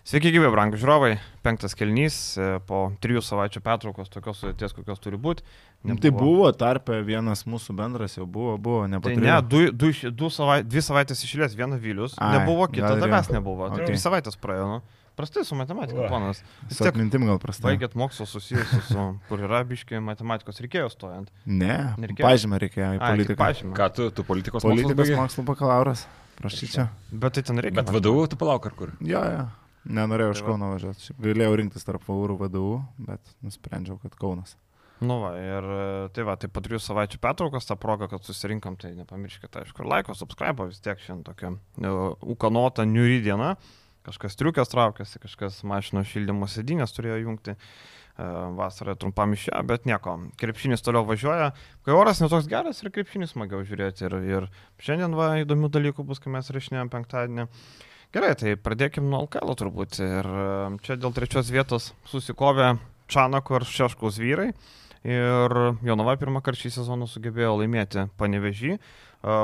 Sveiki, gyvi, brangų žiūrovai. Penktas kelnys e, po trijų savaičių pertraukos, tokios sudėties, kokios turi būti. Nebuvo. Tai buvo tarpe vienas mūsų bendras jau buvo, buvo, nepatinka. Tai ne, du, du, du savai, dvi savaitės išėlės, viena Vilius, Ai, nebuvo, kita tavęs nebuvo. Okay. Tai dvi savaitės praėjo. Nu. Prastai su matematika, ponas. Su atmintim gal prastai. Baigėt mokslo susijusiu su, kur yra biškiai matematikos reikėjo stojant. Ne, nereikėjo. Pažymą reikėjo į politiką. Pažymą. Ką tu, tu politikos, politikos mokslo bakalauras? Prašyčiau. Bet tai ten reikia. Bet vadovų tu palauk ar kur? Jo, jo. Nenorėjau iš tai Kauno važiuoti. Galėjau rinktis tarp Vaurų vadovų, bet nusprendžiau, kad Kaunas. Nu va, ir tai va, tai po trijų savaičių pertraukos tą progą, kad susirinkam, tai nepamirškite, aišku, laiko, subscribe, vis tiek šiandien tokia ukanota, niuri diena. Kažkas triukės traukėsi, kažkas mašino šildymo sėdynės turėjo jungti vasarą trumpam išėjo, bet nieko. Krepšinis toliau važiuoja. Kai oras netoks geras ir krepšinis smagiau žiūrėti. Ir, ir šiandien va įdomių dalykų bus, kai mes rašinėjom penktadienį. Gerai, tai pradėkim nuo LKL turbūt. Ir čia dėl trečios vietos susikovė Čanako ir Šeškaus vyrai. Ir Jonava pirmą kartą šį sezoną sugebėjo laimėti panevežį.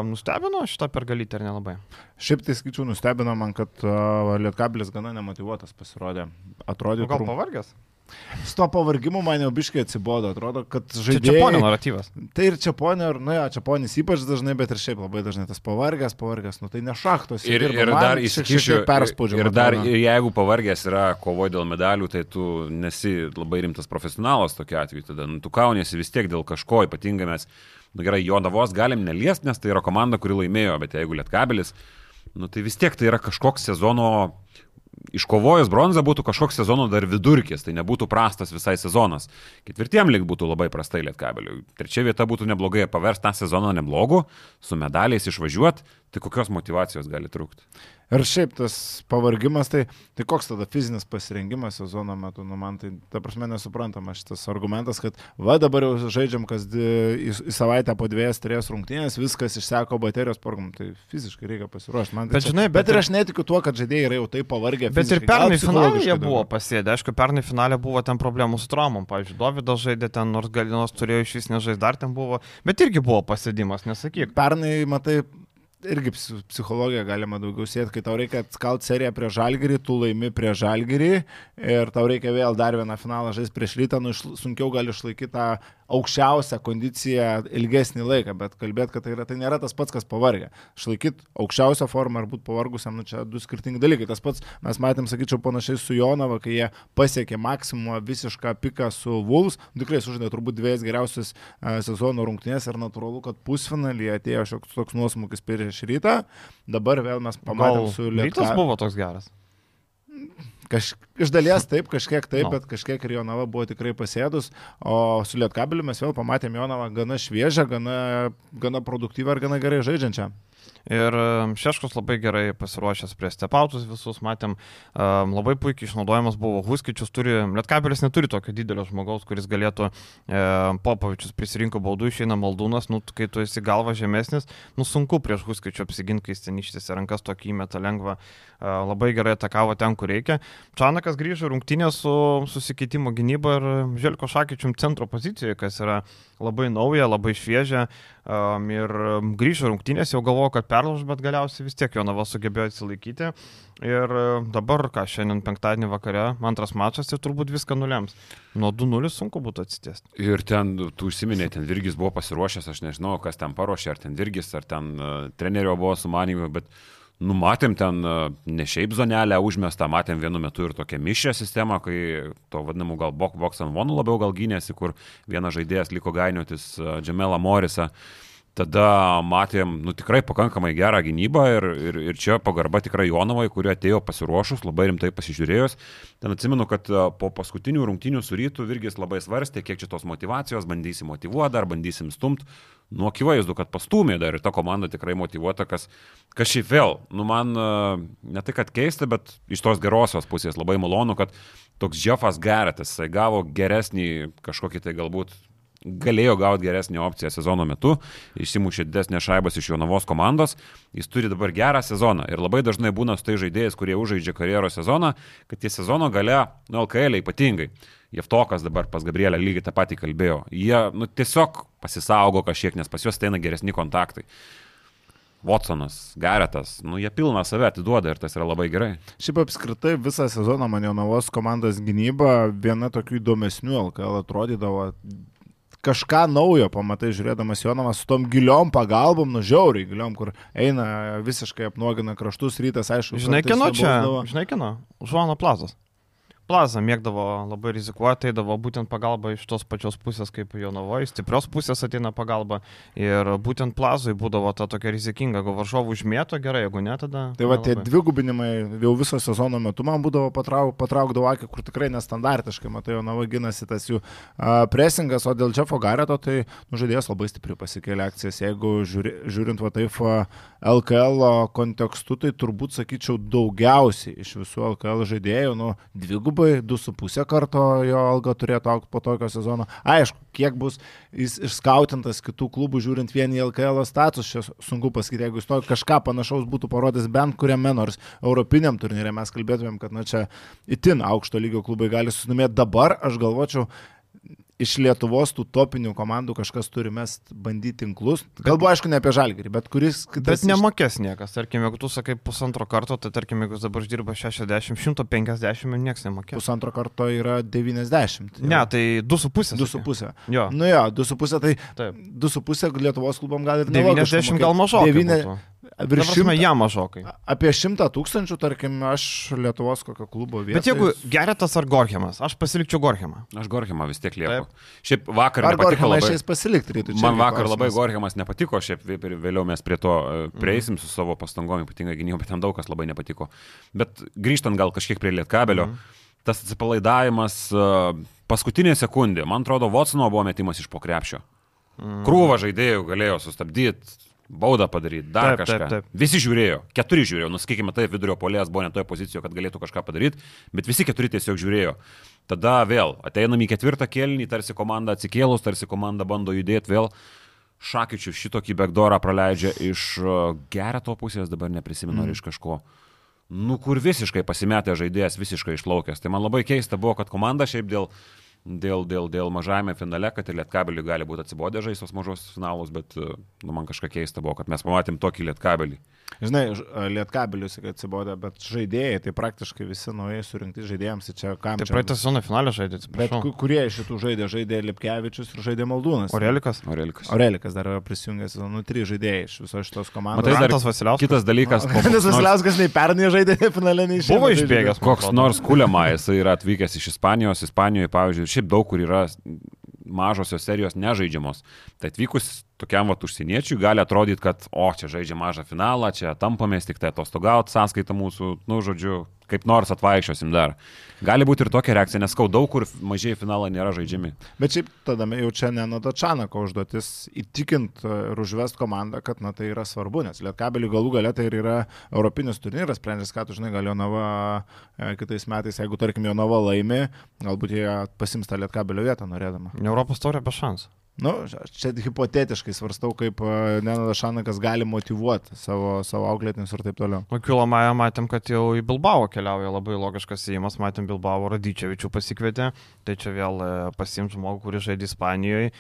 Nustebino šitą pergalytę ar nelabai? Šiaip tai skaičiu, nustebino man, kad Lietkabilis gana nemotivuotas pasirodė. Atrodė. Gal pavargęs? Su to pavargimu man jau biškai atsibodo, atrodo, kad žaidėjai... Čia Čiaponio naratyvas. Tai ir Čiaponio, ir, nu jo, Čiaponis ypač dažnai, bet ir šiaip labai dažnai tas pavargęs, pavargęs, nu tai ne šachtos. Ir, ir dar įsikišiu, perspaudžiu. Ir dar, atrodo. jeigu pavargęs yra kovoje dėl medalių, tai tu nesi labai rimtas profesionalas tokiu atveju, tada nu, tu kauniesi vis tiek dėl kažko, ypatingai mes, nu gerai, jo davos galim neliesti, nes tai yra komanda, kuri laimėjo, bet jeigu lietkabelis, nu tai vis tiek tai yra kažkoks sezono iškovojus bronzą būtų kažkoks sezono dar vidurkis, tai nebūtų prastas visai sezonas. Ketvirtiem lik būtų labai prastai lietkabeliui. Trečia vieta būtų neblogai paversti tą sezoną neblogu, su medaliais išvažiuoti, tai kokios motivacijos gali trūkti? Ir šiaip tas pavargimas, tai, tai koks tada fizinis pasirengimas sezono metu, nu man tai, ta prasme, nesuprantama šitas argumentas, kad va dabar jau žaidžiam kas di, į, į savaitę po dviejas, trijas rungtynės, viskas išseko baterijos programų, tai fiziškai reikia pasiruošti. Man tai bet, čia, žinai, bet, bet ir aš netikiu tuo, kad žaidėjai yra jau taip pavargę. Bet ir pernai finalė jie buvo pasėdę, aišku, pernai finalė buvo ten problemų su traumom, pavyzdžiui, Dovydas žaidė ten, nors galinos turėjo iš vis nežaisti, dar ten buvo, bet irgi buvo pasėdimas, nesakyk. Pernai, matai, irgi psichologija galima daugiau sėti, kai tau reikia atskalt seriją prie žalgerį, tu laimi prie žalgerį ir tau reikia vėl dar vieną finalą žaisti prieš rytą, nu sunkiau gali išlaikyti tą aukščiausią kondiciją ilgesnį laiką, bet kalbėti, kad tai, yra, tai nėra tas pats, kas pavargę. Išlaikyti aukščiausią formą ar būti pavargusiam, nu čia du skirtingi dalykai. Tas pats mes matėm, sakyčiau, panašiai su Jonava, kai jie pasiekė maksimumą visišką piką su Vulfs, nu, tikrai sužaidė turbūt dviejas geriausias sezono rungtynės ir natūralu, kad pusfinalyje atėjo šioks toks nuosmukis prieš rytą, dabar vėl mes pamatėm Gal su Lietuva. Rytas buvo toks geras. Kaž, iš dalies taip, kažkiek taip, no. bet kažkiek ir Jonava buvo tikrai pasėdus, o su Lietkabiliu mes vėl pamatėme Jonavą gana šviežią, gana, gana produktyvą ir gana gerai žaidžiančią. Ir Šeškus labai gerai pasiruošęs prie stepautus visus, matėm, um, labai puikiai išnaudojamas buvo Huskičius, turi, Lietkabelis neturi tokio didelio žmogaus, kuris galėtų, e, Popovičius prisirinko baudų, išeina maldūnas, nu, kai tu esi galva žemesnis, nu, sunku prieš Huskičių apsiginti, kai jis ten ištėsi rankas tokį įmetą lengvą, e, labai gerai atakavo ten, kur reikia. Čanakas grįžo rungtynė su susikeitimo gynyba ir Želko Šakyčium centro pozicijoje, kas yra labai nauja, labai šviežia. Um, ir grįžo rungtynės, jau galvoju, kad perlauž, bet galiausiai vis tiek Jonava sugebėjo atsilaikyti. Ir dabar, ką šiandien penktadienį vakare, antras mačas ir turbūt viską nulems. Nuo 2-0 sunku būtų atsitiesti. Ir ten, tu užsiminė, ten Virgis buvo pasiruošęs, aš nežinau, kas ten paruošė, ar ten Virgis, ar ten uh, trenerio buvo sumanymai, bet uh, Numatėm ten e, ne šiaip zonelę užmestą, matėm vienu metu ir tokią mišę sistemą, kai to vadinamų gal box and one labiau gal gynėsi, kur vienas žaidėjas liko gainiotis Džemelą Morisą. Uh, Tada matėm, nu tikrai pakankamai gerą gynybą ir, ir, ir čia pagarba tikrai Jonovai, kurio atėjo pasiruošus, labai rimtai pasižiūrėjus. Ten atsimenu, kad po paskutinių rungtinių su rytų Virgis labai svarstė, kiek čia tos motivacijos, bandysim motivuoti, dar bandysim stumt. Nu, akivaizdu, kad pastumė dar ir ta komanda tikrai motivuota, kas, kas šiaip vėl, nu man ne tai, kad keista, bet iš tos gerosios pusės labai malonu, kad toks Jeffas Geretas, jisai gavo geresnį kažkokį tai galbūt galėjo gauti geresnį opciją sezono metu, išsimušė didesnės šaibas iš Jonavos komandos, jis turi dabar gerą sezoną ir labai dažnai būna su tai žaidėjais, kurie užžaidžia karjeros sezoną, kad tie sezono gale, nu LKL ypatingai, Jeftokas dabar pas Gabrielę lygiai tą patį kalbėjo, jie nu, tiesiog pasisaugo kažkiek, nes pas juos teina geresni kontaktai. Watsonas, Garetas, nu jie pilną save atiduoda ir tas yra labai gerai. Šiaip apskritai visą sezoną man Jonavos komandos gynyba viena tokių įdomesnių LKL atrodydavo. Kažką naujo pamatai, žiūrėdamas Jonavas su tom giliom pagalbom, nu žiauriai giliom, kur eina visiškai apnuogina kraštus rytas, aišku. Žinai, kieno čia? Žinai, kieno? Žuano plazas. Plaza mėgdavo labai rizikuoti, eidavo būtent pagalba iš tos pačios pusės kaip Jonavoje, stiprios pusės ateina pagalba ir būtent Plazui būdavo ta tokia rizikinga, jeigu varžovų užmėto gerai, jeigu ne, tada... Tai va tie dvigubinimai jau viso sezono metu man būdavo patrauk, patraukdavo akį, kur tikrai nestandartiškai, matai, jo navaginasi tas jų a, presingas, o dėl Jeffo Gareto, tai nu, žaidėjas labai stipriai pasikėlė akcijas. Jeigu žiūri, žiūrint va taip LKL kontekstu, tai turbūt sakyčiau daugiausiai iš visų LKL žaidėjų, nu, dvigubai, du su pusė karto jo alga turėtų aukti po tokio sezono. Aišku, kiek bus jis išskautintas kitų klubų žiūrint vien į LKL status, čia sunku pasakyti, jeigu jis to kažką panašaus būtų parodęs bent kuriame nors europiniam turnyrė, mes kalbėtumėm, kad na čia itin aukšto lygio klubai gali susidomėti. Dabar aš galvočiau, iš Lietuvos tų topinių komandų kažkas turi mes bandyti tinklus. Kalbu, aišku, ne apie žalgerį, bet kuris Bet iš- nemokės niekas, tarkim, jeigu tu sakai pusantro karto, tai tarkim, jeigu dabar uždirba 60, 150, niekas nemokės. Pusantro karto yra 90. Ne, tai 2,5. 2,5. Jo, Nu jo, 2,5 tai taip. 2,5 Lietuvos klubam gali ir nelogiška 90 mokėti. gal mažokai. Devyni- būtų. Virš 100, jam mažokai. apie 100 tūkstančių, tarkim, aš Lietuvos kokio klubo vietoj. Bet jeigu Geretas ar Gorhemas, aš pasilikčiau Gorhemą. Aš Gorhimą vis tiek lieku. Taip. Šiaip vakar Ar nepatiko labai. išės pasilikti rytų čia? Man vakar labai klausimas. Gorhimas nepatiko, šiaip vėliau mes prie to e, prieisim su savo pastangom, ypatingai gynybom, bet ten daug kas labai nepatiko. Bet grįžtant gal kažkiek prie Lietkabelio, Mhm. tas atsipalaidavimas e, paskutinė sekundė, man atrodo, Watsono buvo metimas iš pokrepšio. Mhm. Krūva žaidėjų galėjo sustabdyti, baudą padaryti, dar Taip, kažką. taip, taip. Visi žiūrėjo, keturi žiūrėjo, nuskykime taip, vidurio polės buvo ne toje pozicijoje, kad galėtų kažką padaryti, bet visi keturi tiesiog žiūrėjo. Tada vėl ateinam į ketvirtą kėlinį, tarsi komanda atsikėlus, tarsi komanda bando judėti vėl. Šakyčių šitokį backdoorą praleidžia iš uh, gereto pusės, dabar neprisimenu, mm. ar iš kažko. Nu, kur visiškai pasimetė žaidėjas, visiškai išplaukęs. Tai man labai keista buvo, kad komanda šiaip dėl, dėl, dėl, dėl mažajame finale, kad ir lietkabelį gali būti atsibodę žaisos mažos finalus, bet uh, nu, man kažką keista buvo, kad mes pamatėm tokį lietkabelį. Žinai, ž- Lietkabilius atsibodė, bet žaidėjai, tai praktiškai visi naujai surinkti žaidėjams, tai čia kam Tai praeitą sezoną finalę žaidė, Bet atsiprašau. ku- kurie iš šitų žaidė? Žaidė Lipkevičius ir žaidė Maldūnas. Orelikas. Aurelikas. Aurelikas dar yra prisijungęs, nu, trys žaidėjai iš visos šitos komandos. Matai, dar Rantas Vasiliauskas. Kitas dalykas, koks Nes nors- Vasiliauskas nei pernai žaidė, nei finale nei šiemet Buvo išbėgęs. Koks nors Kulema, jis yra atvykęs iš Ispanijos, Ispanijoje, pavyzdžiui, šiaip daug kur yra mažosios serijos nežaidžiamos. Tai atvykus tokiam vat užsieniečiui gali atrodyti, kad, o, čia žaidžia mažą finalą, čia tampamės tik tai atostogauti, sąskaita mūsų, nu, žodžiu, kaip nors atvaikščiosim dar. Gali būti ir tokia reakcija, nes kau daug kur mažiai finalą nėra žaidžiami. Bet šiaip tada jau čia ne nuo Dačanako užduotis įtikint e, ir užvest komandą, kad na, tai yra svarbu, nes Lietkabelių galų gale tai ir yra europinis turnyras, sprendžias, ką tu žinai, gal Jonava e, kitais metais, jeigu tarkim Jonava laimi, galbūt jie pasims tą Lietkabelio vietą norėdama. Europos taurė be šansų. Nu, čia hipotetiškai svarstau, kaip Nenadas Šanakas gali motivuoti savo, savo auklėtinius ir taip toliau. O Kilomąją matėm, kad jau į Bilbao keliauja labai logiškas įėjimas, matėm Bilbao Radyčevičių pasikvietė, tai čia vėl e, pasiims žmogų, kuris žaidė Ispanijoje,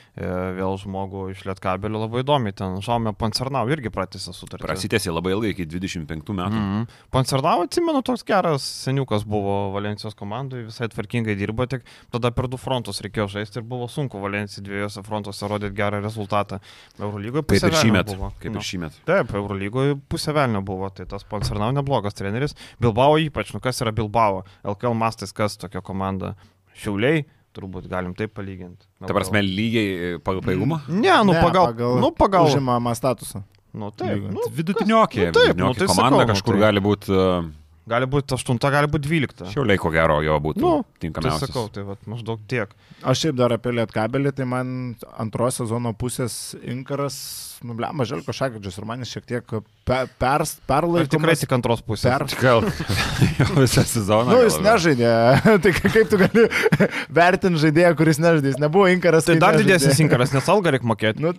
vėl žmogų iš Lietkabelio labai įdomi, ten Žaumė Pancernau irgi pratęsė sutartį. Prasitėsi labai ilgai iki 25 metų. Mm -hmm. Pancernau, atsimenu, toks geras seniukas buvo Valencijos komandai, visai tvarkingai dirbo, tik tada per du frontus reikėjo žaisti ir buvo sunku Valencijai dviejose frontuose rodyti gerą rezultatą. Eurolygoje pusė ir velnio buvo. Kaip Nu. ir šįmet. Taip, Eurolygoje pusė velnio buvo, tai tas Pancernau neblogas treneris. Bilbao ypač, nu kas yra Bilbao? LKL mastais, kas tokia komanda? Šiauliai, turbūt galim taip palyginti. Ta prasme, lygiai e, pagal pajėgumą? Ne, nu Ne, pagal, pagal, nu, pagal Užimamą statusą. Nu, taip, nu, Vidutiniokė. nu, taip, nu, vidutiniokė tai komanda sakau, nu, kažkur tai- gali būti. Uh, gali būti 8, gali būti 12. šiauliai ko gero jo būtų Nu, Tai tinkamiausias. sakau, tai vat, maždaug tiek. Aš šiaip dar apie Lietkabelį, tai man antros sezono pusės inkaras, nublema Želko Šakadžius ir man jis šiek tiek pe, per, Ir tikrai tik antros pusės. Per, Gal visą sezoną. nu, jis gal nežaidė. tai kaip tu gali vertinti žaidėją, kuris nežaidė? Jis nebuvo inkaras. Tai kai dar nežaidė. didesnis inkaras, nes algą reikia mokėti. Nu,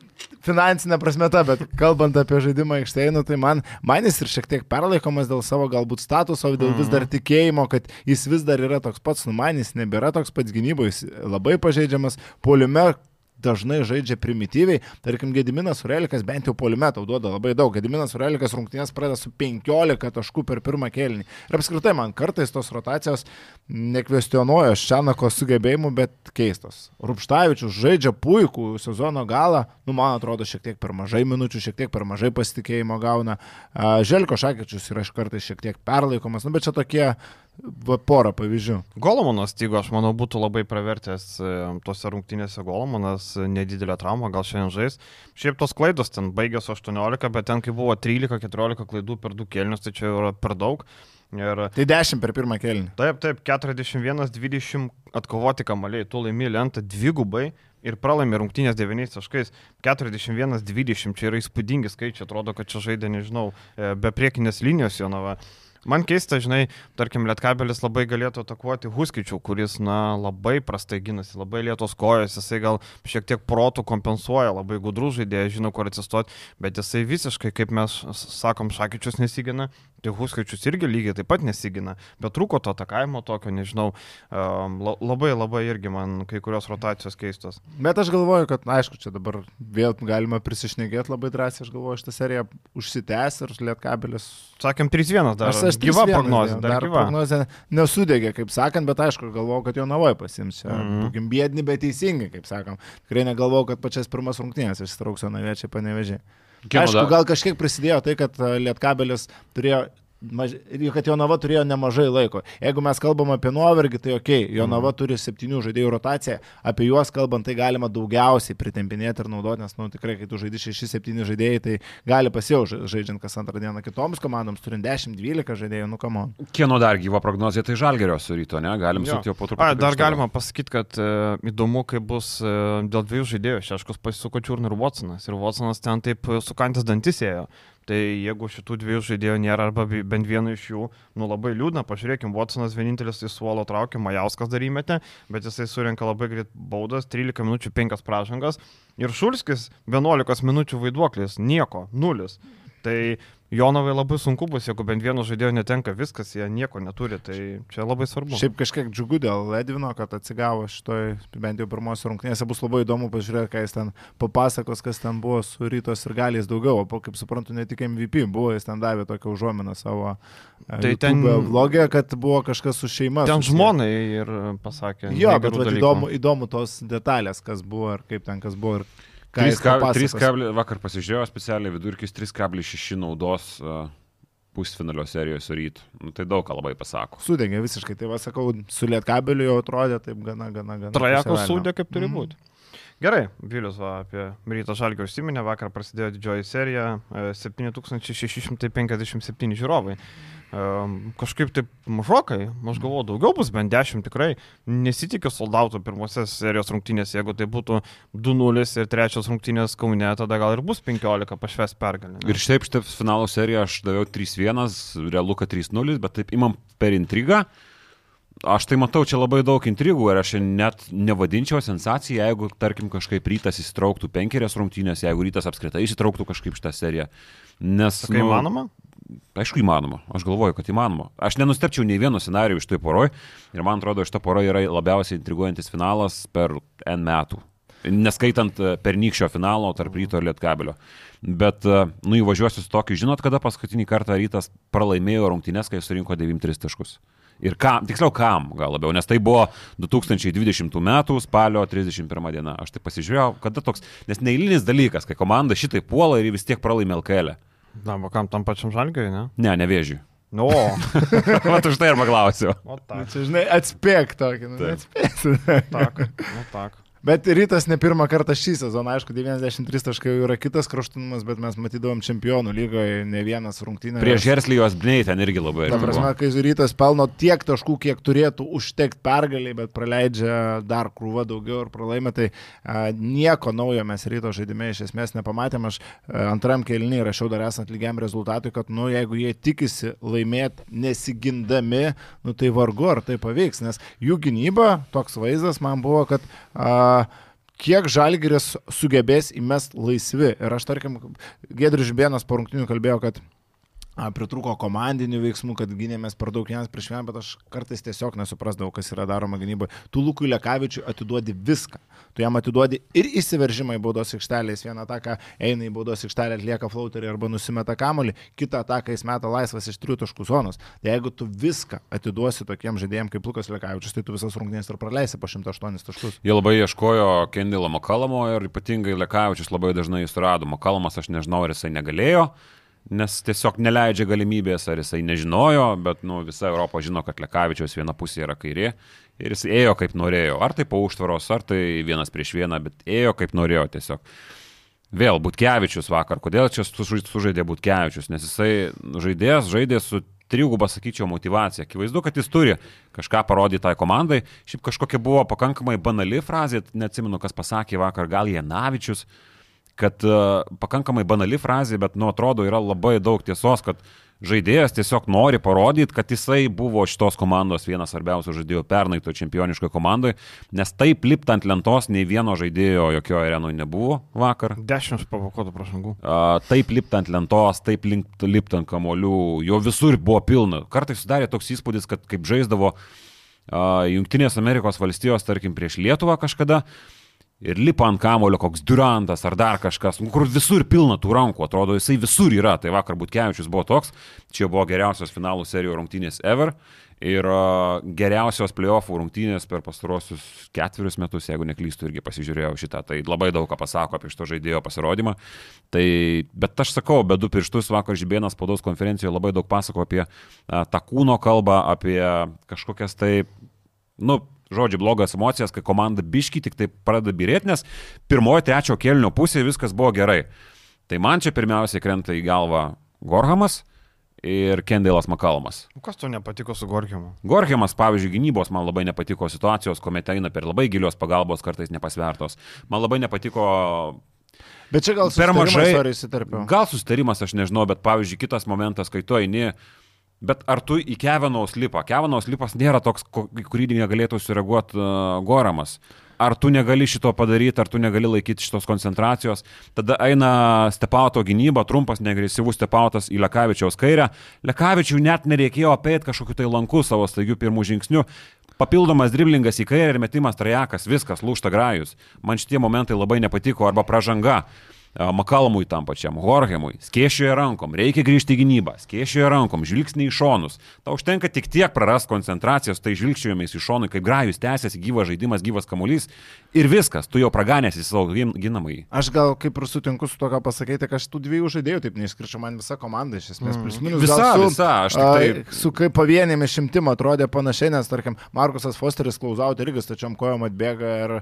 finansinė prasme ta, bet kalbant apie žaidimą aikštėje, nu, tai man, man jis ir šiek tiek perlaikomas dėl savo galbūt statuso, dėl vis dar tikėjimo, kad jis vis dar yra toks pats, nu man jis nebėra toks pats gynyboje, jis labai pažeidžiamas, poliume dažnai žaidžia primityviai. Tarkim, Gediminas Urelikas bent jau polimetą duoda labai daug. Gediminas Urelikas rungtynės pradeda su 15 taškų per pirmą kėlinį. Ir apskritai man kartais tos rotacijos nekvestionuoja Ščianako sugebėjimų, bet keistos. Rupštavičius žaidžia puikų sezono galą, nu man atrodo šiek tiek per mažai minučių, šiek tiek per mažai pasitikėjimo gauna. Želko Šakečius yra iš kartais šiek tiek perlaikomas, nu bet čia tokie porą pavyzdžių. Golomonas stygo, aš manau, būtų labai pravertęs e, tose rungtynėse Golomonas, e, nedidelė trauma, gal šiandien žais. Šiaip tos klaidos ten baigėsi 18, bet ten kai buvo 13-14 klaidų per du kelnius, tai čia yra per daug. Ir... Tai 10 per pirmą kelnį. Taip, taip, 41-20 atkovoti kamaliai, tu laimi lentą dvigubai ir pralaimi rungtynės 9 taškais. 41-20 čia yra įspūdingi skaičiai, atrodo, kad čia žaidė, nežinau, e, be priekinės linijos Jonava. Man keista, žinai, tarkim, Lietkabelis labai galėtų atakuoti Huskičių, kuris, na, labai prastai gynasi, labai lietos kojos, jisai gal šiek tiek protų kompensuoja, labai gudrų žaidėjas, žino, kur atsistoti, bet jisai visiškai, kaip mes sakom, Šakyčius nesigina, tai Huskičius irgi lygiai taip pat nesigina, bet trūko to atakavimo tokio, nežinau, um, labai labai irgi man kai kurios rotacijos keistos. Bet aš galvoju, kad, na, aišku, čia dabar vėl galima prisišnekėti labai drąsiai, aš galvoju, šitą seriją užsitęs ir Lietkabelis. Sakėm, 3-1 dar. Aš, aš gyva prognozė, dar, dar gyva. prognozė nesudegė, kaip sakant, bet aišku, galvoju, kad jo navai pasims. Mm -hmm. Būkim bėdni, bet teisingai, kaip sakom. Tikrai negalvoju, kad pačias pirmas rungtynės išsitrauksiu naviečiai panevežiai. Aišku, gal kažkiek prisidėjo tai, kad Lietkabelis turėjo Maž... kad Jonava turėjo nemažai laiko. Jeigu mes kalbam apie nuovargį, tai ok, Jonava mm. turi septynių žaidėjų rotaciją, apie juos kalbant, tai galima daugiausiai pritempinėti ir naudoti, nes, nu, tikrai, kai tu žaidži 6-7 žaidėjai, tai gali pasiau žaidžiant kas antrą dieną kitoms komandoms, turint 10-12 žaidėjų, nu, kamo. Kieno dar gyva prognozija, tai žalgerio su ryto, ne? Galim su jo po truputį. Dar galima pasakyti, kad e, įdomu, kaip bus e, dėl dviejų žaidėjų. Šeškus pasisuko Čiurn ir Watsonas. Ir Watsonas ten taip sukantis dantis ėjo. Tai jeigu šitų dviejų žaidėjų nėra, arba bent vieno iš jų, nu labai liūdna, pažiūrėkime, Watsonas vienintelis į suolo traukė, Majauskas darymėte, bet jisai surinka labai greit baudas, 13 minučių 5 pražangas ir Šulskis 11 minučių vaiduoklis, nieko, nulis. Tai Jonovai labai sunku bus, jeigu bent vieno žaidėjo netenka viskas, jie nieko neturi, tai čia labai svarbu. Šiaip kažkiek džiugu dėl Edvino, kad atsigavo šitoj, bent jau pirmos rungtynėse, bus labai įdomu pažiūrėti, ką jis ten papasakos, kas ten buvo su rytos ir galiais daugiau, o kaip suprantu, ne tik MVP buvo, jis ten davė tokią užuominą savo e, tai ten vlogė, kad buvo kažkas su šeima. Ten susiję. žmonai ir pasakė. Jo, bet įdomu, įdomu tos detalės, kas buvo ir kaip ten kas buvo. Ir 3 kablis, vakar pasižiūrėjau specialiai, vidurkis 3,6 naudos uh, pusfinalio serijos su rytu. Nu, tai daug ką labai pasako. Sudengė visiškai, tai va sakau, su lietkabeliu jau atrodė taip gana, gana, gana. Trajako sudė kaip turi mm. būti. Gerai, Vilius va, apie Ryto Žalgio užsiminė, vakar prasidėjo didžioji serija, 7657 žiūrovai kažkaip taip mažokai, aš galvoju, daugiau bus, bent 10 tikrai. Nesitikiu soldautų pirmosios serijos rungtynės, jeigu tai būtų 2-0 ir trečios rungtynės Kaune, tada gal ir bus 15 pašves pergalė. Ir šiaip šitą finalo seriją aš daviau 3-1, realu, kad 3-0, bet taip imam per intrigą. Aš tai matau čia labai daug intrigų ir aš net nevadinčiau sensaciją, jeigu, tarkim, kažkaip rytas įsitrauktų penkerias rungtynės, jeigu rytas apskritai įsitrauktų kažkaip šitą seriją. Nes... Tai nu, įmanoma? Aišku, įmanoma. Aš galvoju, kad įmanoma. Aš nenustepčiau nei vieno scenarijų iš toj poroj. Ir man atrodo, šita pora yra labiausiai intriguojantis finalas per N metų. Neskaitant e, pernykščio finalo tarp ryto ir lietkabelio. Bet, e, nu, įvažiuosiu su tokiu, žinot, kada paskutinį kartą rytas pralaimėjo rungtynės, kai surinko 9-3 taškus. Ir kam, tiksliau kam gal labiau, nes tai buvo 2020 m. spalio 31 diena. Aš tai pasižiūrėjau, kada toks, nes neįlinis dalykas, kai komanda šitai puola ir vis tiek pralaimė LKL. E. Na, kam tam pačiam žalgiui, ne? Ne, nevėžiu. Nu. Vat už tai ir paklausiu. O, tak. Nu, čia, žinai, atspėk tokį, nu, atspėk. tak, nu, tak. Bet rytas ne pirmą kartą šį sezoną, aišku, 93 taškai jau yra kitas kraštutinumas, bet mes matydavom čempionų lygoje ne vienas rungtynės. Prieš Herslijos Bnei ten irgi labai. Ta prasme, kai rytas pelno tiek taškų, kiek turėtų užtekti pergaliai, bet praleidžia dar krūvą daugiau ir pralaimė, tai a, nieko naujo mes ryto žaidime iš esmės nepamatėm. Aš a, antram kelniui rašiau dar esant lygiam rezultatui, kad, nu, jeigu jie tikisi laimėti nesigindami, nu, tai vargu ar tai pavyks, nes jų gynyba, toks vaizdas man buvo, kad a, kiek žalgeris sugebės įmest laisvi. Ir aš tarkim, Gedrius Žibėnas po rungtinių kalbėjo, kad pritruko komandinių veiksmų, kad gynėmės per daug vienas prieš vieną, bet aš kartais tiesiog nesuprasdavau, kas yra daroma gynyboje. Tu Lukui Lekavičiui atiduodi viską. Tu jam atiduodi ir įsiveržimą į baudos aikštelę, jis vieną ataką eina į baudos aikštelę, atlieka flauterį arba nusimeta kamolį, kitą ataką jis meta laisvas iš trijų taškų zonos. Tai jeigu tu viską atiduosi tokiem žaidėjim kaip Lukas Lekavičius, tai tu visas rungtynės ir praleisi po 108 taškus. Jie labai ieškojo Kendilo Makalamo ir ypatingai Lekavičius labai dažnai surado. Makalamas aš nežinau, ar jisai negalėjo nes tiesiog neleidžia galimybės, ar jisai nežinojo, bet nu, visa Europa žino, kad Lekavičiaus viena pusė yra kairė ir jis ėjo kaip norėjo, ar tai po užtvaros, ar tai vienas prieš vieną, bet ėjo kaip norėjo tiesiog. Vėl Butkevičius vakar, kodėl čia sužaidė Butkevičius, nes jisai žaidėjas žaidė su triguba, sakyčiau, motivacija. Akivaizdu, kad jis turi kažką parodyti tai komandai. Šiaip kažkokia buvo pakankamai banali frazė, neatsimenu, kas pasakė vakar, gal Janavičius, kad uh, pakankamai banali frazė, bet, nu, atrodo, yra labai daug tiesos, kad žaidėjas tiesiog nori parodyti, kad jisai buvo šitos komandos vienas svarbiausių žaidėjų pernai to čempioniškoje komandoje, nes taip liptant lentos nei vieno žaidėjo jokio arenoje nebuvo vakar. Dešimt pavokotų prašangų. Taip liptant lentos, taip liptant kamolių, jo visur buvo pilna. Kartais sudarė toks įspūdis, kad kaip žaisdavo uh, Junktinės Amerikos valstijos, tarkim, prieš Lietuvą kažkada, uh, ir lipa ant kamulio koks Durantas ar dar kažkas, kur visur pilna tų rankų, atrodo, jisai visur yra. Tai vakar Butkevičius buvo toks, čia buvo geriausios finalų serijų rungtynės ever ir geriausios playoffų rungtynės per pastarosius ketverius metus, jeigu neklystu, irgi pasižiūrėjau šitą. Tai labai daug ką pasako apie šito žaidėjo pasirodymą. Tai, bet aš sakau, be du pirštus vakar Žibėnas spaudos konferencijoje labai daug pasako apie uh, tą kūno kalbą, apie kažkokias tai, nu, žodžiu, blogas emocijas, kai komanda biški tik tai pradeda birėti, nes pirmojo, trečio kelnio pusėje viskas buvo gerai. Tai man čia pirmiausiai krenta į galvą Gorhamas ir Kendailas Makalmas. Kas to nepatiko su Gorhamu? Gorhamas, pavyzdžiui, gynybos man labai nepatiko situacijos, kuomet eina per labai gilios pagalbos, kartais nepasvertos. Man labai nepatiko Bet čia gal per mažai. Gal susitarimas, aš nežinau, bet pavyzdžiui, kitas momentas, kai tu eini, Bet ar tu į Kevinaus lipą? Kevinaus lipas nėra toks, kurį negalėtų sureaguoti uh, Goramas. Ar tu negali šito padaryti, ar tu negali laikyti šitos koncentracijos. Tada eina stepauto gynyba, trumpas, negresyvus stepautas į Lekavičiaus kairę. Lekavičiui net nereikėjo apėti kažkokiu tai lanku savo staigių pirmų žingsnių. Papildomas driblingas į kairę ir metimas trajekas, viskas, lūšta grajus. Man šitie momentai labai nepatiko, arba pražanga. Makalmui tam pačiam, Horhemui, skėšioje rankom, reikia grįžti į gynybą, skėšioje rankom, žvilgsniai į šonus. Tau užtenka tik tiek prarast koncentracijos, tai žvilgčiojimais į šonų, kaip grajus tęsiasi gyvas žaidimas, gyvas kamuolys ir viskas, tu jau praganėsi savo ginamai. Aš gal kaip ir sutinku su to, ką pasakėte, kad aš tų dviejų žaidėjų taip neišskirčiau, man visa komanda iš esmės, mm. plus minus. Visa, su, visa, aš tik tai. A, su kaip pavienėmis šimtim atrodė panašiai, nes tarkim, Markusas Fosteris klausauti irgi stačiom kojom atbėga ir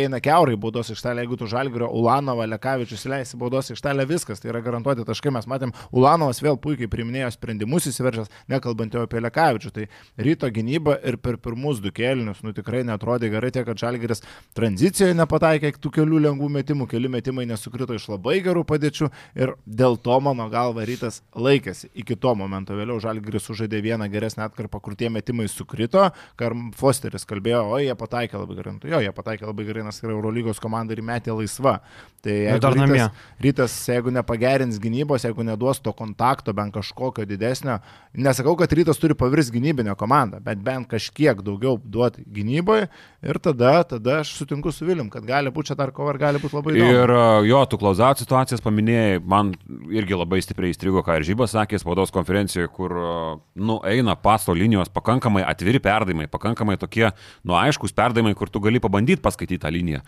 eina keurai baudos ištelė, jeigu tu Žalgirio Ulanovą, Lekavičius įleisi baudos ištelę, viskas, tai yra garantuoti taškai. Mes matėm, Ulanovas vėl puikiai priminėjo sprendimus įsiveržęs, nekalbant jau apie Lekavičių. Tai ryto gynyba ir per pirmus du kėlinius, nu tikrai netrodė gerai tiek, kad Žalgiris tranzicijoje nepataikė tų kelių lengvų metimų, keli metimai nesukrito iš labai gerų padėčių ir dėl to mano galva rytas laikėsi. Iki to momento vėliau Žalgiris sužaidė vieną geresnę atkarpą, kur tie metimai sukrito, Karm Fosteris kalbėjo, o jie pataikė labai gerai. Nu, jo, jie pataikė labai gerai, nes yra Eurolygos komanda ir metė laisva. Tai jeigu rytas, rytas, jeigu nepagerins gynybos, jeigu neduos to kontakto bent kažkokio didesnio, nesakau, kad rytas turi pavirs gynybinę komandą, bet bent kažkiek daugiau duoti gynyboje ir tada, tada aš sutinku su Vilim, kad gali būti čia dar kova ir gali būti labai įdomu. Ir jo, tu klauzaut situacijas paminėjai, man irgi labai stipriai įstrigo, ką ir Žybas sakė spaudos konferencijoje, kur, uh, nu, eina pasto linijos pakankamai atviri perdavimai, pakankamai tokie, nu, aiškus perdavimai, kur tu gali pabandyti paskaityti tą liniją.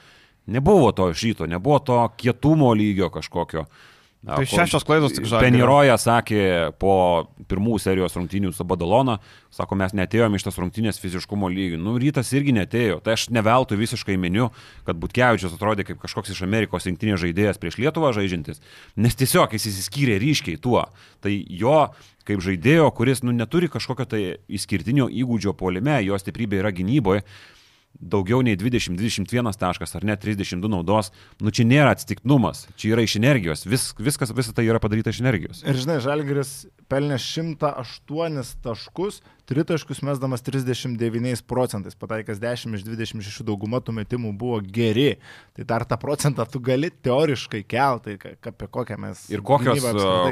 Nebuvo to šito, nebuvo to kietumo lygio kažkokio. Na, tai šešios klaidos tik žaidė. Peniroja sakė po pirmų serijos rungtynių su Badalona, sako, mes netėjome iš tas rungtynės fiziškumo lygių. Nu, rytas irgi netėjo. Tai aš neveltui visiškai miniu, kad Butkevičius atrodė kaip kažkoks iš Amerikos rinktinės žaidėjas prieš Lietuvą žaidžiantis, nes tiesiog jis įsiskyrė ryškiai tuo. Tai jo kaip žaidėjo, kuris nu, neturi kažkokio tai išskirtinio įgūdžio polime, jo stiprybė yra gynyboje daugiau nei 20-21 taškas ar net 32 naudos, nu čia nėra atsitiktinumas, čia yra iš energijos, Vis, viskas, visa tai yra padaryta iš energijos. Ir žinai, Žalgiris pelnė 108 taškus, tritaškus mesdamas 39 procentais, pataikęs 10 iš 26 dauguma tų metimų buvo geri. Tai dar tą procentą tu gali teoriškai kelti, apie kokią mes. Ir kokios,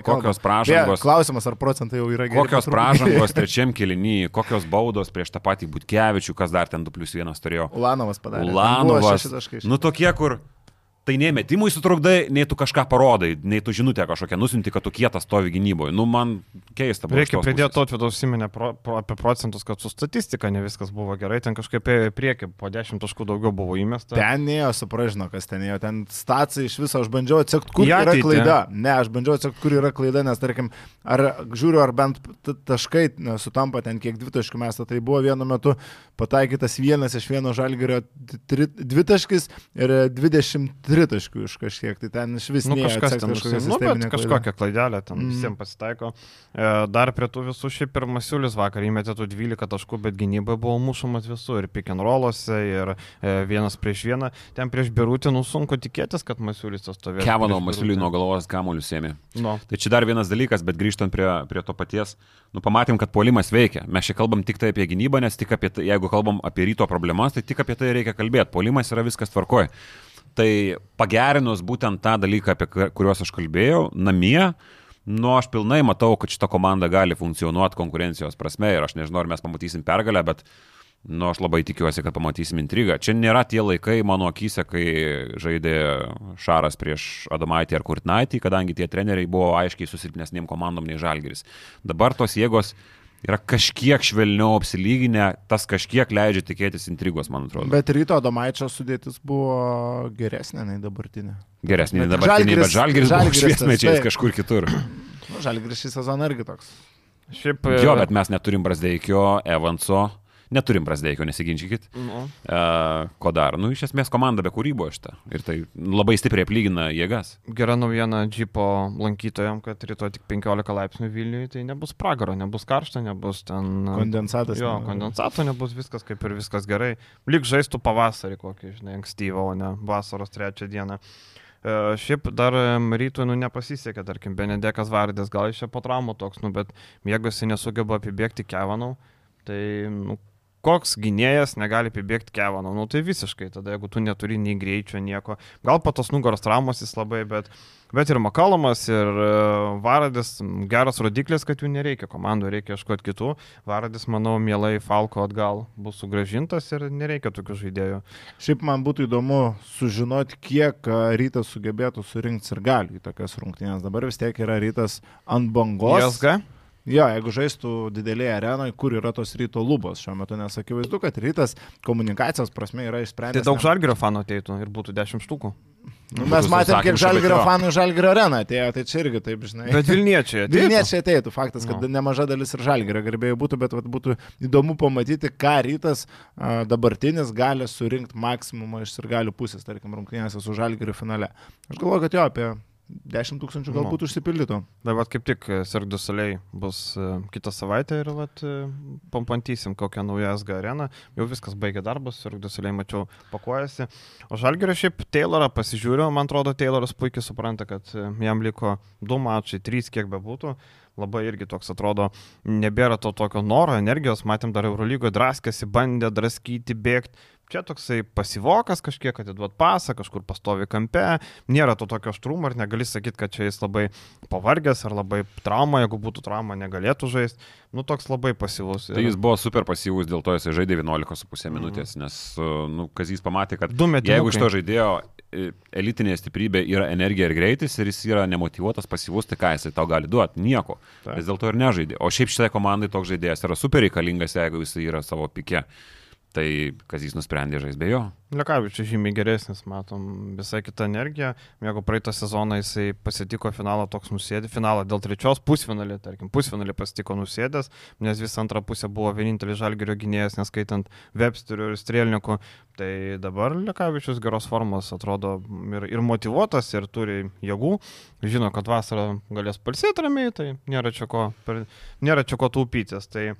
kokios pražangos. Beje, Klausimas, ar procentai jau yra geri. Kokios pražangos trečiam kilinį, kokios baudos prieš tą patį Butkevičių, kas dar ten 2 plus 1 turėjo. Ulanovas padarė. Ulanovas. Nu tokie, kur tai nei metimui sutrukdai, nei tu kažką parodai, nei tu žinutę kažkokią nusinti, kad tu kietas stovi gynyboje. Nu, man keista. buvo Reikia pridėti to atvido užsiminę pro, pro, apie procentus, kad su statistika ne viskas buvo gerai, ten kažkaip ėjo į priekį, po 10 taškų daugiau buvo įmesta. Ten neėjo, supražino, kas ten ėjo. Ten stacijai iš viso, aš bandžiau atsekti, kur Į yra ateitį. klaida. Ne, aš bandžiau atsekti, kur yra klaida, nes, tarkim, ar žiūriu, ar bent taškai sutampa ten, kiek dvitaškių mes. Tai buvo vienu metu pataikytas vienas iš vieno žalgerio dvitaškis ir 23 taškų iš kažkiek. Tai ten iš vis Nu, kažkas ten kažkokia. Nu, bet kažkokia klaidelė ten Mm. visiems pasitaiko. E, dar prie tų visų šiaip ir Masiulis vakar įmetė tų 12 taškų, bet gynybai buvo mušamas visur. Ir pick and rollose, ir e, vienas prieš vieną. Ten prieš Birutį, nu sunku tikėtis, kad Masiulis tas stovėjo. Kevano Masiuliui nuo galvos kamuolius ėmė. Nu, Tai čia dar vienas dalykas, bet grįžtant prie, prie to paties, nu pamatėm, kad puolimas veikia. Mes čia kalbam tik tai apie gynybą, nes tik apie tai, jeigu kalbam apie ryto problemas, tai tik apie tai reikia kalbėti. Puolimas yra viskas tvarkoja. Tai pagerinus būtent tą dalyką, apie ku- kuriuos aš kalbėjau, namie, nu aš pilnai matau, kad šita komanda gali funkcionuoti konkurencijos prasme ir aš nežinau, ar mes pamatysim pergalę, bet Nu, aš labai tikiuosi, kad pamatysim intrigą. Čia nėra tie laikai mano akise, kai žaidė Šaras prieš Adomaitį ar Kurtnaitį, kadangi tie treneriai buvo aiškiai susilpnesniem komandom nei Žalgeris. Dabar tos jėgos yra kažkiek švelniau apsilyginę, tas kažkiek leidžia tikėtis intrigos, man atrodo. Bet... Ryto Domaičio sudėtis buvo geresnė nei dabartinė. Geresnė nei bet dabartiniai, bet Žalgiris- buvo šviesmečiais taip. kažkur kitur. Nu, Žalgiris šį sezoną irgi toks. šiaip. e, Jo, bet mes neturim Brasdeikio, Evanso, neturim Brasdeikio, nesiginčykit. Nu, Uh, ko dar? Nu, iš esmės komanda be kūrybo šitą. Ir tai labai stipriai aplygina jėgas. gera naujiena džipo lankytojams, kad rytoj tik 15 laipsnių Vilniuje, tai nebus pragaro, nebus karšta, nebus ten... Kondensatas. Jo, ne- kondensato nebus viskas kaip ir viskas gerai. Lik žaistų pavasarį kokį, žinai, ankstyvą, o ne vasaros trečią dieną. E, šiaip dar rytui nu, nepasisekė, tarkim, Benedekas Vardės, gal iš čia po traumų toks, nu, bet jis nesugeba apibėgti Kevanau, tai nu, koks gynėjas negali apibėgti Kevanau, nu, tai visiškai, tada jeigu tu neturi nei greičio, nieko, gal po tos nugaros traumos jis labai, bet, bet ir Makalomas, ir e, Varadis, geras rodiklis, kad jų nereikia, komandų reikia ieškoti kitų. Varadis, manau, mielai Falko atgal bus sugražintas ir nereikia tokių žaidėjų. Šiaip man būtų įdomu sužinoti, kiek a, rytas sugebėtų surinkti ir gali į tokias rungtynės. Dabar vis tiek yra rytas ant bangos. JSG? Jo, jeigu žaistų didelėje arenoje, kur yra tos ryto lubos šiuo metu, nes akivaizdu, kad rytas komunikacijos prasme yra Tai išsprendęs. daug žalgerio fanų ateitų ir būtų 10 štukų. Nu, mes matėm, kiek žalgerio fanų žalgerio areną atėjo, tai čia irgi taip, žinai. Bet Vilniečiai ateitų. Vilniečiai ateitų, faktas, kad Nu. nemaža dalis ir žalgerio gerbėjų būtų, bet vat, būtų įdomu pamatyti, ką rytas a, dabartinis gali surinkti maksimumą iš ir galių pusės, tarkim, rungtynėse su žalgeriu finale. Aš galvoju, kad jo, apie 10 tūkstančių galbūt užsipildytų. Dabar kaip tik Sirgdu Saliai bus e, kitą savaitę ir vat, e, pamatysim kokią naują SG areną. Jau viskas baigė darbus, Sirgdu Saliai mačiau pakuojasi. O Žalgerio šiaip Taylorą pasižiūriu, man atrodo, Tayloras puikiai supranta, kad e, jam liko du mačai, trys kiek bebūtų. Labai irgi toks atrodo, nebėra to tokio noro, energijos, matėm dar Eurolygoje draskėsi, bandė draskyti, bėgti. Čia toksai pasivokas kažkiek, atiduot pasą, kažkur pastovi kampe, nėra to tokio aštrumo ir negali sakyti, kad čia jis labai pavargęs ar labai trauma, jeigu būtų trauma, negalėtų žaisti. Nu, toks labai pasyvus. Tai jis buvo super pasyvus, dėl to jis žaidė 11,5 Mhm. minutės, nes, nu, kas jis pamatė, kad jeigu iš to žaidėjo e, elitinė stiprybė yra energija ir greitis ir jis yra nemotivuotas, pasyvus, tai ką jisai tau gali duoti? Nieko. Taip. Vis dėlto ir nežaidė. O šiaip šitai komandai toks žaidėjas yra super reikalingas, jeigu jisai yra savo pike. Tai kas jis nusprendė žaisti be jo. Lekavičius žymiai geresnis, matom, visai kita energija. Jeigu praeitą sezoną jisai pasitiko finalą toks nusėdė, finalą dėl trečios pusfinalį, tarkim, pusfinalį pasitiko nusėdęs, nes visą antrą pusę buvo vienintelis žalgerio gynėjas, neskaitant Websterių ir Strėlnikų. Tai dabar Lekavičius geros formos atrodo ir, ir motivuotas, ir turi jėgų, žino, kad vasarą galės palsėti ramiai, tai nėra čia ko, nėra čia ko taupytis. Tai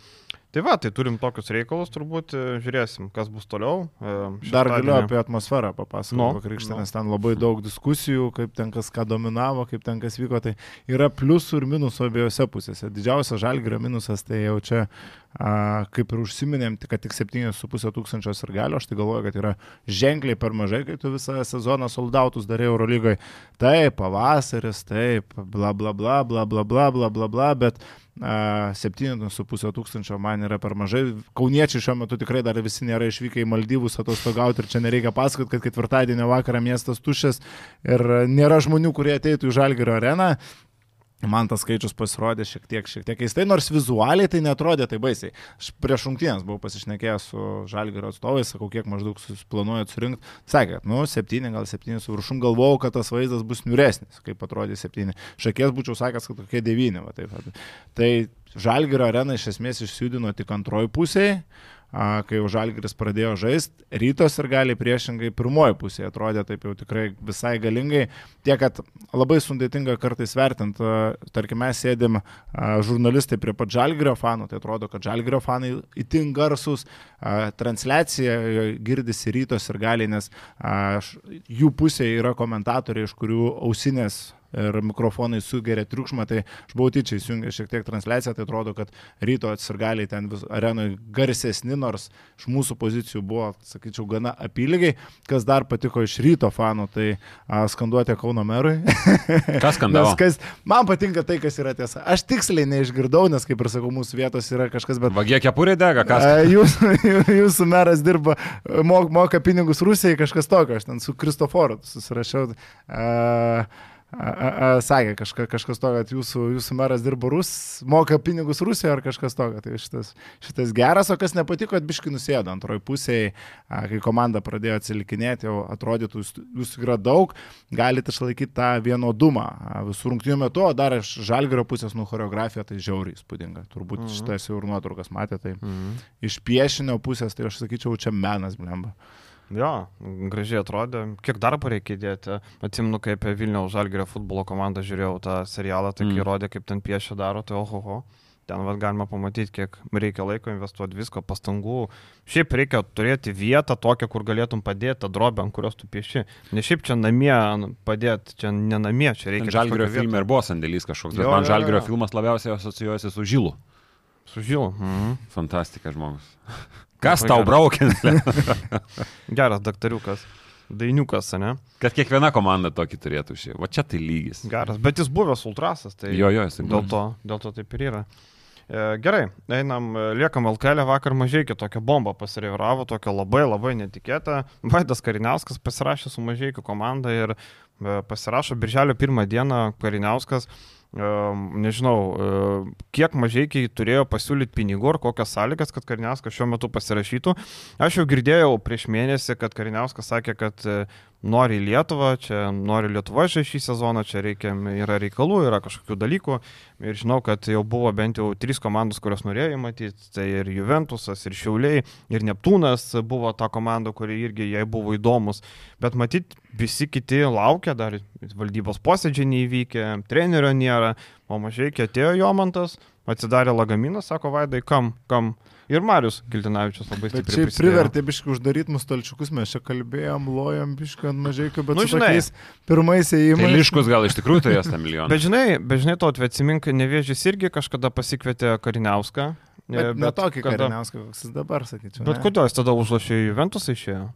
Tai va, tai turim tokius reikalus, turbūt e, žiūrėsim, kas bus toliau. E, Dar galiu apie atmosferą papasakoti, Nu, no, nu. nes ten labai daug diskusijų, kaip ten kas ką dominavo, kaip ten kas vyko. Tai yra pliusų ir minusų abiejose pusėse. Didžiausias žalgerio minusas tai jau čia, a, kaip ir užsiminėm, tik- kad tik 7,5 tūkstančios ir galio, aš tai galvoju, kad yra ženkliai per mažai, kai tu visą sezoną soldautus darai Eurolygoje. Taip, pavasaris, taip, bla bla bla, bla bla bla, bla bla bla, bet 7,5 tūkstančio man yra per mažai. Kauniečiai šiuo metu tikrai dar visi nėra išvykę į Maldyvus atostogauti ir čia nereikia pasakoti, kad ketvirtadienio vakarą miestas tuščias ir nėra žmonių, kurie ateitų į Žalgirio areną. Man tas skaičius pasirodė šiek tiek, šiek tiek keistai, nors vizualiai tai netrodė tai baisiai. Aš prieš rungtynės buvau pasišnekėjęs su Žalgirio atstovais, sakau, kiek maždaug planuojat surinkti. Sakė, nu, septyni, gal septyni su viršum, galvojau, kad tas vaizdas bus niuresnis, kaip atrodė septyni. Šakės būčiau sakęs, kad kokie devyni. Va, taip, tai Žalgirio arena iš esmės išsijudino tik antroji pusėje kai jau Žalgiris pradėjo žaisti, rytos ir gali priešingai pirmoji pusė atrodė taip jau tikrai visai galingai, tiek, kad labai sudėtinga kartais vertinti, tarkim, mes sėdėm a, žurnalistai prie pat Žalgirio fanų, tai atrodo, kad Žalgirio fanai itin garsus, transliacija girdisi rytos ir gali, nes jų pusėje yra komentatoriai, iš kurių ausinės ir mikrofonai sugeria triukšmą, tai aš buvau tyčia įsijungęs šiek tiek transliaciją, tai atrodo, kad ryto atsirgaliai ten vis arenoje garsesni, nors iš mūsų pozicijų buvo, sakyčiau, gana apylygiai. Kas dar patiko iš ryto fanų, tai a, skanduotė Kauno merui. Kas skandavo? Nes kas, man patinka tai, kas yra tiesa. Aš tiksliai neišgirdau, nes, kaip ir sakau, mūsų vietos yra kažkas, bet Vagie kepurė dega, kas? A, Jūsų, jūsų meras dirba, mok, moka pinigus Rusijai, kažkas tokio, aš ten su Kristoforu susirašiau. A, a, a, a, sakė kažka, kažkas to, kad jūsų, jūsų meras dirba Rus, moka pinigus Rusijoje ar kažkas to, tai šitas, šitas geras, o kas nepatiko, kad biški nusėdo antroji pusėje, kai komanda pradėjo atsilikinėti, jau atrodytų, jūs- jūsų yra daug, galite išlaikyti tą vienodumą visų rungtynių metu, o dar iš žalgerio pusės nu choreografija tai žiauriai įspūdinga. Turbūt mhm. šitas jau ir nuotraukas matėte, tai Mhm. iš piešinio pusės, tai aš sakyčiau, čia menas, blemba. Jo, gražiai atrodė. Kiek darbo reikia įdėti. Atsimnu, kai apie Vilniaus Žalgirio futbolo komandą žiūrėjau tą serialą, tai Mm. rodė, kaip ten piešia daro, tai ohoho. Ten vat, galima pamatyti, kiek reikia laiko investuoti visko, pastangų. Šiaip reikia turėti vietą tokią, kur galėtum padėti tą drobę, ant kurios tu pieši. Ne šiaip čia namie padėti, čia ne namie, čia reikia. Kažkokią filme ir buvo sandėlys kažkoks, bet Jo, man jo. filmas labiausiai asocijuojasi su Žilu. Su žilu. Mhm. Fantastika žmogus. Kas tau braukė? Geras daktariukas. Dainiukas, ne? Kad kiekviena komanda tokį turėtų šį. Va čia tai lygis. Geras. Bet jis buvęs ultrasas, tai... Jo, jo, Dėl to, dėl to taip ir yra. E, Gerai, einam, e, liekam LKL, vakar mažai tokią bombą pasireviravo, tokią labai labai netikėtą. Vaidas Kariniauskas pasirašė su mažai komanda ir e, pasirašo birželio pirmą dieną Kariniauskas. Nežinau, e, kiek mažai turėjo pasiūlyti pinigų ar kokias sąlygas, kad Kariniauskas šiuo metu pasirašytų. Aš jau girdėjau prieš mėnesį, kad Kariniauskas sakė, kad e, nori į Lietuvą, čia nori Lietuva šį sezoną, čia reikia, yra reikalų, yra kažkokių dalykų. Ir žinau, kad jau buvo bent jau trys komandos, kurios norėjo matyti. Tai ir Juventusas, ir Šiauliai, ir Neptūnas buvo ta komanda, kuri irgi jai buvo įdomus. Bet matyt, visi kiti laukia, dar valdybos posėdžiai neįvykė, trenerio nėra, o mažai atėjo Jomantas, atsidarė lagaminą, sako Vaidai, kam, kam. Ir Marius Giltinavičius labai stipriai čia privertė biškai uždaryti mus talčiukus, mes čia kalbėjom, lojom biškai ant mažai, bet Nu, žinai. tokiais pirmais Tai įėjimais. liškus gal iš tikrųjų turės tą milijoną. Bet žinai, bet žinai, to atsimink, nevėžys irgi kažkada pasikvietė Kariniauską. Bet, bet ne tokį kada- kariniauską, koks jis dabar, sakyčiau. Bet ne? kodėl jis tada užlošė į Juventusą išėjo?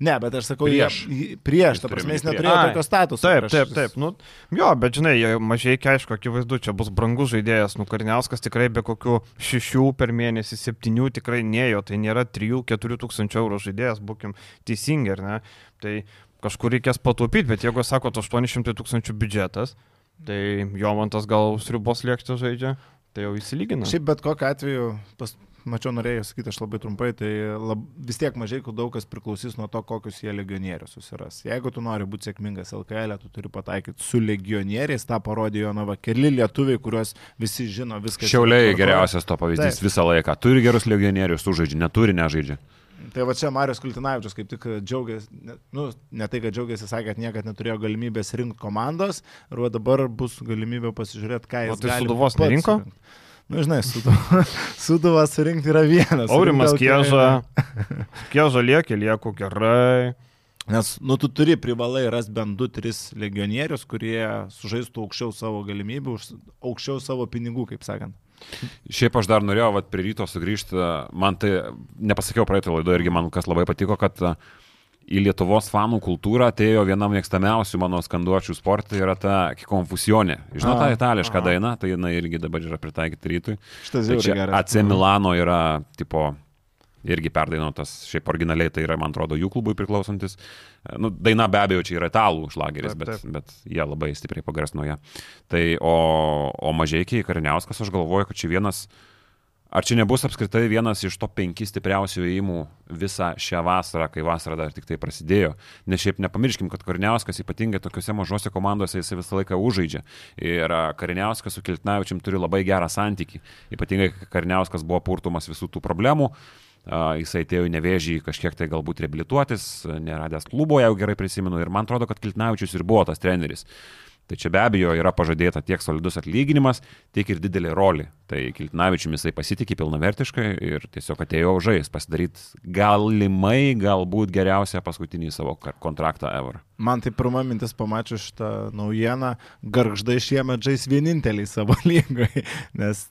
Ne, bet aš sakau, Prieš. jie- prieš, ta prasme, jis neturėjo prieš. tokio statuso. Taip, prieš- taip, taip. Nu, jo, bet žinai, mažai aišku, akivaizdu, čia bus brangus žaidėjas. Nu, Kariniauskas tikrai be kokių šešių per mėnesį, septynių tikrai nejo. Tai nėra 3-4 tūkstančių eurų žaidėjas, būkim teisingi, ar ne? Tai kažkur reikės pataupyti, bet jeigu sakot 800 tūkstančių biudžetas, tai jo man tas gal sriubos lėkštė žaidžia, tai jau įsilygina. Šiaip bet kokiu atveju, pas, mačiau norėjau sakyti, aš labai trumpai, tai lab, vis tiek mažai daug kas priklausys nuo to, kokius jie legionierius susiras. Jeigu tu nori būti sėkmingas LKL, tu turi pataikyti su legionieriais, tą parodė Jonava, keli lietuviai, kuriuos visi žino, viskas. Šiauliai geriausias to pavyzdys Taip. visą laiką. Turi gerus legionierius, sužaidžia, neturi, nežaidžia. Tai va čia Marijos Kultinavičius kaip tik džiaugiasi, ne, nu, ne tai, kad džiaugiasi, sakė, kad niekada neturėjo galimybės rinkti komandos, ir dabar bus galimybė pasižiūrėti, ką O jis tai gali Sūduvos pats nerinko? surinkt. Nu, žinai, suduvą, surinkti yra vienas. Aurimas Kieža. Kieža liekė, lieku gerai. Nes, nu, tu turi privalai rasti bent 2-3 legionierius, kurie sužaistų aukščiau savo galimybių, už- aukščiau savo pinigų, kaip sakant. Šiaip aš dar norėjau vat, prie ryto sugrįžti, man tai, nepasakiau praeitą laidą irgi man kas labai patiko, kad a, į Lietuvos fanų kultūrą atėjo viena mėgstamiausių mano skanduočių sportai yra ta konfusionė. Žinau, A, tą itališką aha. dainą, tai jinai irgi dabar yra pritaikyta rytui. Šitas Tai jau geras. AC Milano yra, tipo, irgi perdainuotas, šiaip originaliai tai yra, man atrodo, jų klubui priklausantis. Nu, daina be abejo čia yra italų šlageris, Taip, bet, taip. bet jie labai stipriai pagarsino ją. Tai o, o mažiekiai Kariniauskas, aš galvoju, kad čia vienas, ar čia nebus apskritai vienas iš to penki stipriausių įimų visą šią vasarą, kai vasara dar tik tai prasidėjo. Nes šiaip nepamirškim, kad Kariniauskas ypatingai tokiuose mažose komandose jisai visą laiką užaidžia. Ir Kariniauskas su Kiltnavičiam turi labai gerą santykį. Ypatingai kai Kariniauskas buvo purtumas visų tų problemų. A, Jisai atėjo į nevėžį kažkiek tai galbūt reabilituotis, neradęs klubo, jau gerai prisimenu. Ir man atrodo, kad Kiltnavičius ir buvo tas treneris. Tai čia be abejo yra pažadėta tiek solidus atlyginimas, tiek ir didelė rolė. Tai Kiltnavičiumi jisai pasitikė pilnavertiškai ir tiesiog atėjo žais pasidaryti galimai, galbūt geriausią paskutinį savo kontraktą ever. Man tai pirma mintis pamačius šitą naujieną, garždai šiemet žais vieninteliai savo lygoje, nes,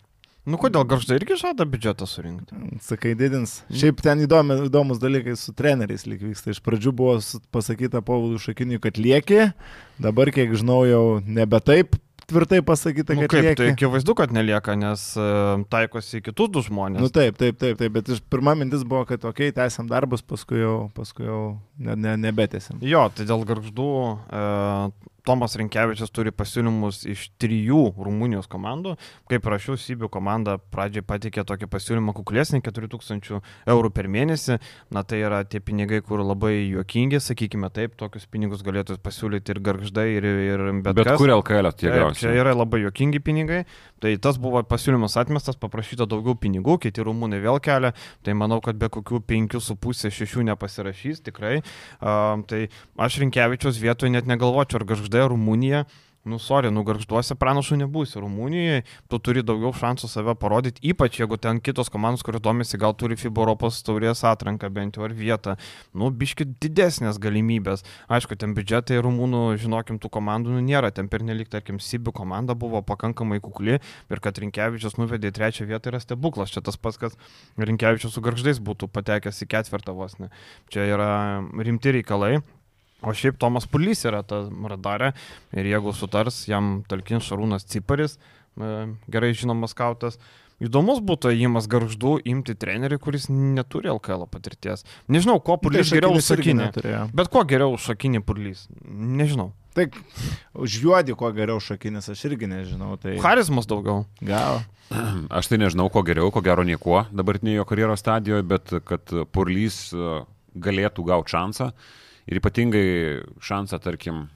Nu kodėl garždai irgi žada biudžetą surinkti? sakai, didins. Šiaip ten įdomi, įdomus dalykai su treneriais lyg vyksta. Iš pradžių buvo pasakyta povadų šakiniui, kad lieki, dabar, kiek žinau, jau nebe taip tvirtai pasakyta, Nu kad kaip, lieki. tai akivaizdu, kad nelieka, nes e, taikosi kitus du žmonės. Nu taip, taip, taip, taip, bet iš pirma mintis buvo, kad okei, okay, tęsiam darbus, paskui jau, paskui jau ne, ne, nebetėsim. Jo, tai dėl garždų e, Tomas Rinkevičius turi pasiūlymus iš trijų Rumunijos komandų. Kaip rašiau, Sybių komanda pradžiai patikė tokį pasiūlymą kuklesnį 4000 eurų per mėnesį. Na tai yra tie pinigai, kur labai juokingi, sakykime taip, tokius pinigus galėtų pasiūlyti ir garždai, ir, ir bet, Bet, kas. kur LKL tie gausi? Čia yra labai jokingi pinigai. Tai tas buvo pasiūlymas atmestas, paprašyta daugiau pinigų, kiti rumūnai vėl kelia. Tai manau, kad be kokių 5,5-6 nepasirašys tikrai. Uh, tai aš Rinkevičius vietoje net negalvočiau, ar garždai Rumunija. Nu, sorry, nu garžduose pranašų nebūsi. Rumunijoje tu turi daugiau šansų save parodyti, ypač jeigu ten kitos komandos, kurios domisi, gal turi FIBA Europos taurės atranką bent jau ar vietą. Nu, biški didesnės galimybės. Aišku, ten biudžetai rumūnų, žinokim, tų komandų nu, nėra. Ten pernelik, tarkim, Sibių komanda buvo pakankamai kukli ir kad Rinkevičius nuvedė į trečią vietą yra stebuklas. Čia tas pats, kad Rinkevičius su garždais būtų patekęs į ketvirtą vos ne. Čia yra rimti reikalai. O šiaip Tomas Pulys yra ta radarė ir jeigu sutars, jam talkins Šarūnas Ciparis, e, gerai žinomas kautas. Įdomus būtų įimas garždų imti trenerį, kuris neturi LKL patirties. Nežinau, ko Purlys Tai geriau užsakinė. neturėjo. Bet ko geriau užsakinė Purlys? Nežinau. Tai už juodį, kuo geriau šakinis, aš irgi nežinau. Tai Charizmas daugiau. gal. Aš tai nežinau, ko geriau, ko gero niekuo dabartinėje jo karjeros stadijoje, bet kad Purlys e, galėtų gauti šansą ir ypatingai šansą, tarkim,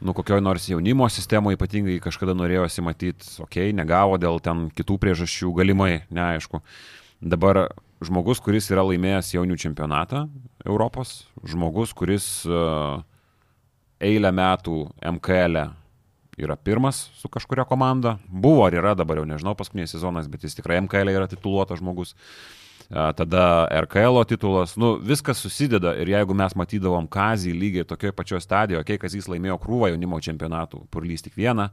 nu kokioj nors jaunimo sistemoje ypatingai kažkada norėjosi matyti, okei, okay, negavo dėl ten kitų priežasčių, galimai, neaišku. Dabar žmogus, kuris yra laimėjęs jaunių čempionatą Europos, žmogus, kuris uh, eilę metų MKL yra pirmas su kažkuria komanda. Buvo ar yra, dabar jau nežinau, paskutinis sezonas, bet jis tikrai MKL yra tituluotas žmogus. A, Tada RKL titulas, nu viskas susideda ir jeigu mes matydavom Kazį lygiai tokioje pačioje stadijoje, kai Kazys laimėjo krūvą jaunimo čempionatų, Purlys tik vieną,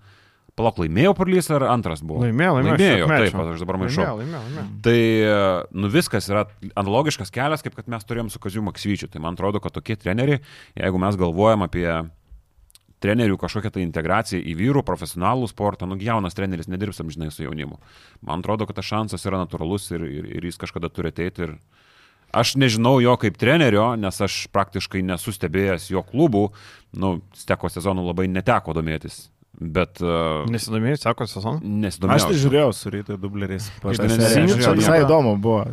palauk, laimėjo Purlys ar antras buvo? Laimėjo, laimėjo. Laimėjo, taip, aš dabar maišau. Laimėjo, laimėjo, laimėjo. Tai, e, nu viskas yra analogiškas kelias, kaip kad mes turėjom su Kaziu Maksvyčiu. Tai man atrodo, kad tokie treneriai, jeigu mes galvojam apie trenerių kažkokią tai integraciją į vyrų profesionalų sportą, nu jaunas treneris nedirbs amžinai su jaunimu. Man atrodo, kad tas šansas yra natūralus ir, ir, ir jis kažkada turi ateiti. Ir aš nežinau jo kaip trenerio, nes aš praktiškai nesustebėjęs jo klubų, nu, steko sezonų labai neteko domėtis. Bet uh, Nesidomėjai, sako sezoną? nesidomėjau. Aš tai žiūrėjau su ryto dubleriais. Čia visai įdomu buvo.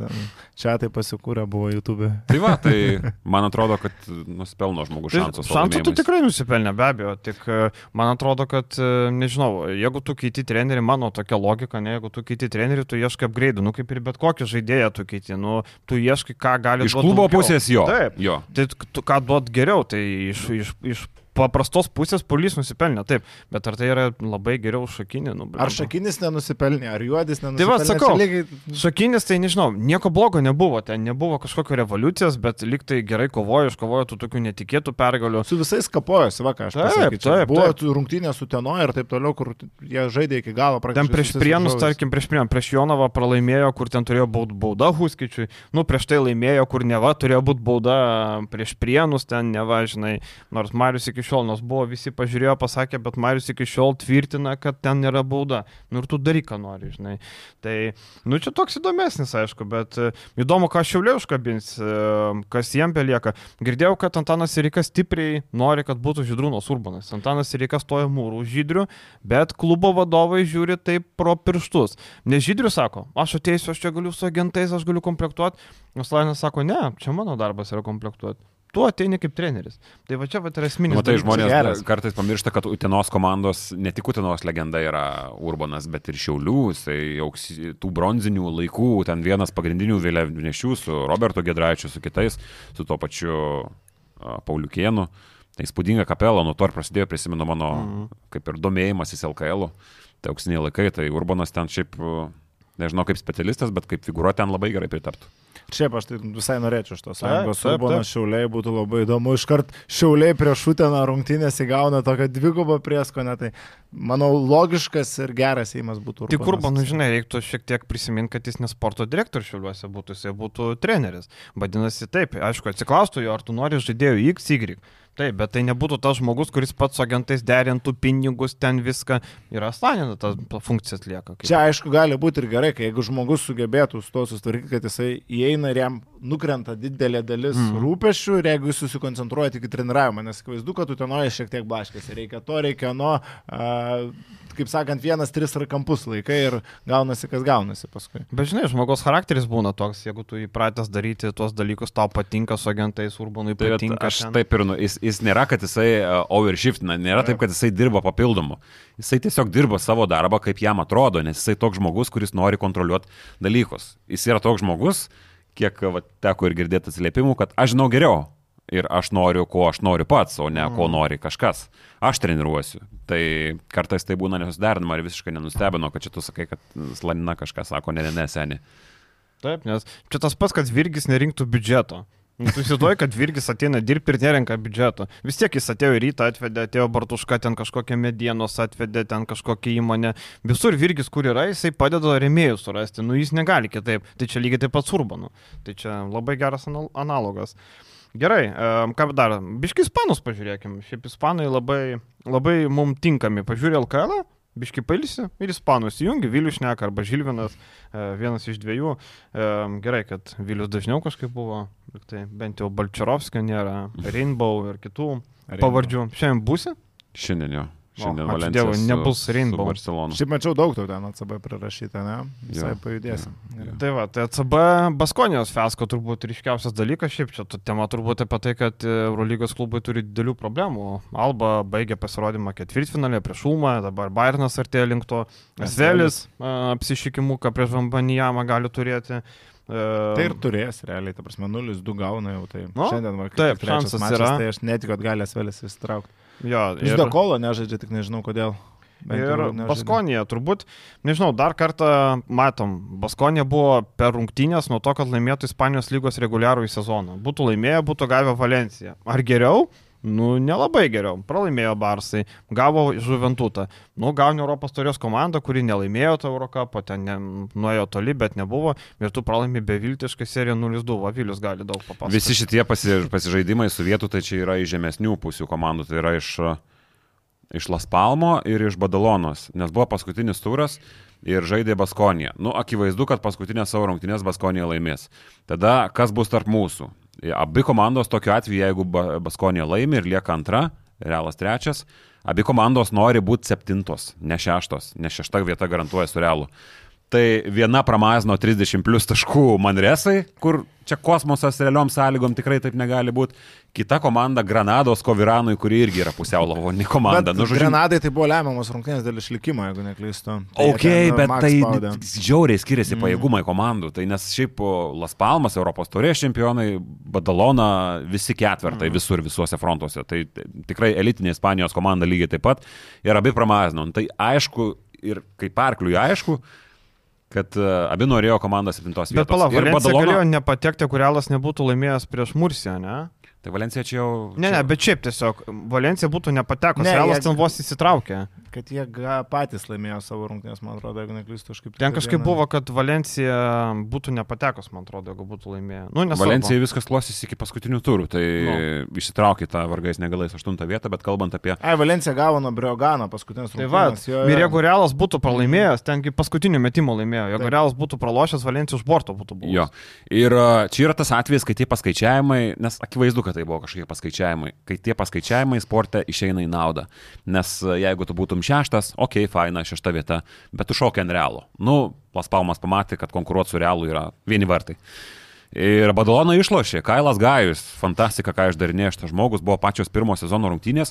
Čia tai pasikūrė buvo YouTube. Tai va, tai man atrodo, kad nusipelno žmogus Tai šansų. Šansų tu tikrai nusipelnė, be abejo. Tik e, man atrodo, kad, e, nežinau, jeigu tu keiti trenerių, mano tokia logika, ne, jeigu tu keiti trenerių, tu ieškai upgrade, nu kaip ir bet kokį žaidėją tu keiti, nu tu ieškai, ką gali Iš duot klubo daugiau. pusės jo. Taip. jo. Tai tu ką duot geriau, tai iš, iš, iš paprastos pusės pulys nusipelnė, taip, bet ar tai yra labai geriau šakinė? Nu, ar šakinis nenusipelnė, ar juodis nenusipelnė? Tai va, sakau, lygiai... šakinis tai nežinau, nieko blogo nebuvo, ten nebuvo kažkokio revoliucijos, bet lyg tai gerai kovojo, iškovojo tų tokių netikėtų pergalių. Su visais kapojosi, va, ką aš taip, taip, buvo taip. rungtynė su Teno ir taip toliau, kur jie žaidė iki galo praktiškai. Ten prieš Prienus, tarkim, prieš Prienus, prieš Jonavą pralaimėjo, kur ten turėjo būti bauda Huskičiui, nu prieš tai laimėjo, kur neva turėjo būti bauda prieš Prienus, ten neva, žinai, nors Marius iki šiol, nors buvo visi pažiūrėjo, pasakė, bet Marius iki šiol tvirtina, kad ten nėra bauda. Nu ir tu daryk, ką nori, žinai. Tai, nu čia toks įdomesnis, aišku, bet e, įdomu, ką šiauliai užkabins, e, kas jiem belieka. Girdėjau, kad Antanas Irikas stipriai nori, kad būtų Žydrūnas Urbanas. Antanas Irikas stoja mūrų žydrių, bet klubo vadovai žiūri taip pro pirštus. Nes žydrių sako, aš ateisiu, aš čia galiu su agentais, aš galiu komplektuoti. Nuslainas sako, ne, čia mano darbas yra komplektuoti tu ateini kaip treneris. Tai va čia va yra esminis. Matai, žmonės geras. kartais pamiršta, kad Utenos komandos, ne tik Utenos legenda yra Urbanas, bet ir Šiaulių, tai auks, tų bronzinių laikų, ten vienas pagrindinių vėliavnešių su Roberto Gedraičiu, su kitais, su tuo pačiu uh, Pauliukėnu. Tai įspūdinga kapela, nuo to ir prasidėjo, prisimenu mano mm. kaip ir domėjimasis LKL. Tai auksiniai laikai, tai Urbanas ten šiaip, nežinau kaip specialistas, bet kaip figūra ten labai gerai pritaptų. Šiaip aš tai visai norėčiau šitos sąjungos. Urbanas Šiauliai būtų labai įdomu. Iškart Šiauliai prieš Uteną rungtynės įgauna tokią dvigubą prieskonę. Tai manau logiškas ir geras įimas būtų. Urbanas. Tik Urbanų, žinai, reiktų šiek tiek prisiminti, kad jis ne sporto direktorius Šiauliuose būtų, jis būtų treneris. Vadinasi, taip, aišku, atsiklaustų jo, ar tu nori žaidėjų X, Y. Taip, bet tai nebūtų tas žmogus, kuris pats su agentais derintų pinigus, ten viską ir Aslanina tas funkcijas lieka. Kaip. Čia aišku gali būti ir gerai, kai jeigu žmogus sugebėtų su to susitvarkyti, kad jisai įeina ir jam nukrenta didelė dalis mm. rūpešių ir jeigu jis susikoncentruoja tik į treniravimą, nes akivaizdu, kad tu tenoje šiek tiek blaškėsi, reikia to, reikia nuo... Uh, kaip sakant, vienas, tris ar kampus laikai ir gaunasi, kas gaunasi paskui. Bet žinai, žmogaus charakteris būna toks, jeigu tu įpratęs daryti tuos dalykus, tau patinka su agentais, urbanui tai patinka. Tai, aš ten. taip ir, nu, jis, jis nėra, kad jisai uh, overshiftina, nėra taip, kad jisai dirba papildomu. Jisai tiesiog dirba savo darbą, kaip jam atrodo, nes jisai toks žmogus, kuris nori kontroliuoti dalykus. Jis yra toks žmogus, kiek va, teko ir girdėti atsiliepimų, kad aš žinau geriau, ir aš noriu, ko aš noriu pats, o ne mm. ko nori kažkas. Aš treniruosiu. Tai kartais tai būna nesusiderinama ir visiškai nenustebino, kad čia tu sakai, kad Slanina kažką sako, ne, ne, ne, seniai. Taip, nes čia tas pats, kad Virgis nerinktų biudžeto. Nu, tu įsivaizduoji, kad Virgis ateina dirbti ir nerenka biudžeto. Vis tiek jis atėjo rytą, atvedė, atėjo Bartuška, ten kažkokią medienos atvedė, ten kažkokią įmonę. Visur Virgis, kur yra, jisai padeda remėjų surasti. Nu, jis negali kitaip. Tai čia lygiai taip pat surbanu. Tai čia labai geras analogas. Gerai, ką dar? Biški ispanus pažiūrėkim. Šiaip ispanai labai, labai mums tinkami. Pažiūrė LKL, biški pailsi ir ispanus įjungi, Vilius Šneka arba Žilvinas, e, vienas iš dviejų. Gerai, kad Vilius dažniau kažkaip buvo, tai bent jau Balčarovskio nėra, Rainbow ir kitų Rainbow. pavardžių. Šiandien būsi? Šiandien jo. Šiandien Valencija. Dievui, nebus Rainbow. Barcelona. Šiaip mačiau daug tau ten ACB prirašyta, ne? Visai ja, pajudėsim. Ja, ja. Tai va, tai ACB Baskonijos fiasko turbūt ryškiausias dalykas. Šiaip čia tema turbūt apie tai, kad Eurolygos klubai turi didelių problemų. Alba baigė pasirodymą ketvirtfinalė prieš Ulmą, dabar Bairnas artėja link to. Esvelis apsišykimuką prieš Vambanijamą gali turėti. Tai ir turės, realiai, ta prasme, 0-2 gauna jau tai. Nu, Šiandien, va, taip, šansas mačas, yra. Tai aš netikiu, kad gali Esvelis įsitraukti. Jo, Jis ir... be kolo nežaidžia, tik nežinau kodėl. Bent ir Baskonija, turbūt, nežinau, dar kartą matom, Baskonija buvo per rungtynės nuo to, kad laimėtų Ispanijos lygos reguliarų į sezoną. Būtų laimėję, būtų gavę Valenciją. Ar geriau? Nu, nelabai geriau. Pralaimėjo Barsai, gavo Žuventutą. Nu, gauni Europos turės komandą, kuri nelaimėjo tą Eurocapą, ten ne, nuėjo toli, bet nebuvo. Ir tu pralaimi beviltiškai seriją 0-2. Vavilius gali daug papasakoti. Visi šitie pasi, pasižaidimai su vietų, tai čia yra iš žemesnių pusių komandų. Tai yra iš, iš Las Palmo ir iš Badalonos. Nes buvo paskutinis turas ir žaidė Baskonija. Nu, akivaizdu, kad paskutinę savo rungtynės Baskonija laimės. Tada kas bus tarp mūsų? Abi komandos tokiu atveju, jeigu Baskonė laimi ir lieka antra, Realas trečias, abi komandos nori būti septintos, ne šeštos, nes šešta vieta garantuoja su Realu. Tai viena pramazino 30 plus taškų Manresai, kur čia kosmosas realiom sąlygom tikrai taip negali būti. Kita komanda Granados Koviranui, kuri irgi yra pusiau lavoni komanda. Bet, nu, žodžiu, Granadai tai buvo lemiamos rungtynės dėl išlikimo, jeigu neklystu. Tai ok, ten, bet Max tai spaudė. žiauriai skiriasi mm. pajėgumai komandų. Tai nes šiaip Las Palmas, Europos turės čempionai, Badalona, visi ketvertai mm. visur, visuose frontuose. Tai tikrai elitinė Ispanijos komanda lygiai taip pat. Ir abi pramazino. Tai aišku, ir kaip arkliui aišku, kad uh, abi norėjo komandą 7 vietos. Bet palauk, Valencija Badalona... galėjo nepatekti, kurialas nebūtų laimėjęs prieš Mursiją, ne? Tai Valencija čia jau... Ne, ne, bet šiaip tiesiog Valencija būtų nepatekusi, Realas jie... ten vos įsitraukė kad jie patys laimėjo savo rungtynės, man atrodo, jeigu neklystu kažkaip. Ten kažkaip dieną. buvo, kad Valencija būtų nepatekus, man atrodo, jeigu būtų laimėję. Nu. Valencija viskas klostys iki paskutinių turų, tai no. Nu. išsitraukė tą vargais negalais aštuntą vietą, bet kalbant apie... Ai, Valencija gavo nuo Briogano paskutinės rungtynės. Tai va, ir jeigu Realas būtų pralaimėjęs, tengi paskutinį metimą laimėjo, jeigu Taip. Realas būtų pralošęs, Valencija už borto būtų buvęs. Jo. Ir čia yra tas atvejis, kai tie paskaičiavimai, nes akivaizdu, kad tai buvo kažkokie paskaičiavimai, kai tie paskaičiavimai sporte išeina į naudą. Nes jeigu tu būtum šeštas, okei, okay, faina, šešta vieta, bet tu šokiai ant realo. Nu, Las Palmas pamatė, kad konkuruoti su realu yra vieni vartai. Ir Badalona išlošė, Kailas Gajus, fantastika, ką išdarinėjo šitas žmogus, buvo pačios pirmos sezono rungtynės,